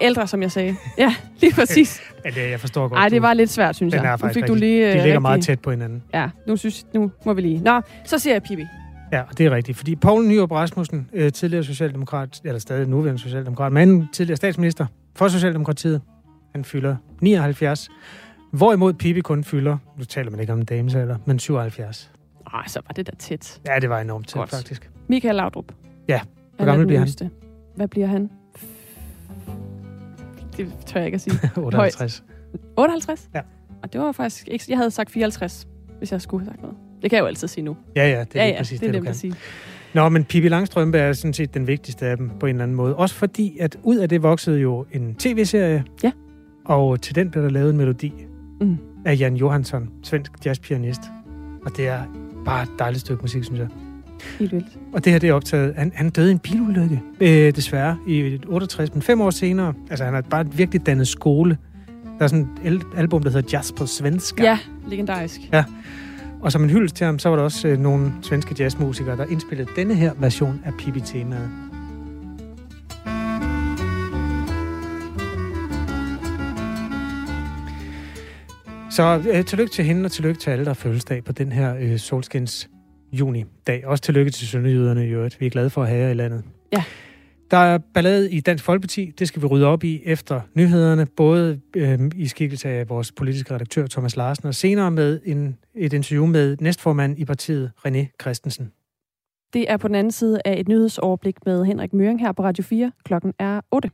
Ældre, som jeg sagde. Ja, lige præcis. Ja, det, jeg forstår godt. Ej, det var lidt svært, synes Den jeg. er Nu faktisk fik du lige, De øh, ligger rigtig- meget tæt på hinanden. Ja, nu, synes, nu må vi lige. Nå, så siger jeg Pippi. Ja, og det er rigtigt. Fordi Poul Nyrup Rasmussen, øh, tidligere socialdemokrat, eller stadig nuværende socialdemokrat, men tidligere statsminister for Socialdemokratiet, han fylder 79. Hvorimod Pippi kun fylder, nu taler man ikke om en damesalder, men 77. Ej, så var det da tæt. Ja, det var enormt tæt, Godt. faktisk. Michael Laudrup. Ja, hvor er gammel den bliver han? Hvad bliver han? Det tør jeg ikke at sige. 58. Højt. 58? Ja. Og det var faktisk ikke... Jeg havde sagt 54, hvis jeg skulle have sagt noget. Det kan jeg jo altid sige nu. Ja, ja, det er ja, ja, præcis det, er det, du kan. at sige. Nå, men Pippi Langstrømpe er sådan set den vigtigste af dem på en eller anden måde. Også fordi, at ud af det voksede jo en tv-serie. Ja. Og til den blev der lavet en melodi Mm. af Jan Johansson, svensk jazzpianist. Og det er bare et dejligt stykke musik, synes jeg. Helt vildt. Og det her, det er optaget... Han, han døde i en bilulykke, øh, desværre, i 68, men fem år senere. Altså, han har bare virkelig dannet skole. Der er sådan et al- album, der hedder Jazz på svenska. Ja, legendarisk. Ja. Og som en hyldest til ham, så var der også øh, nogle svenske jazzmusikere, der indspillede denne her version af Pippi-temaet. Så øh, tillykke til hende, og tillykke til alle, der fødselsdag på den her øh, solskins juni-dag. Også tillykke til sønderjyderne i øvrigt. Vi er glade for at have jer i landet. Ja. Der er ballade i Dansk Folkeparti. Det skal vi rydde op i efter nyhederne, både øh, i skikkelse af vores politiske redaktør Thomas Larsen, og senere med en, et interview med næstformand i partiet, René Christensen. Det er på den anden side af et nyhedsoverblik med Henrik Møring her på Radio 4. Klokken er 8.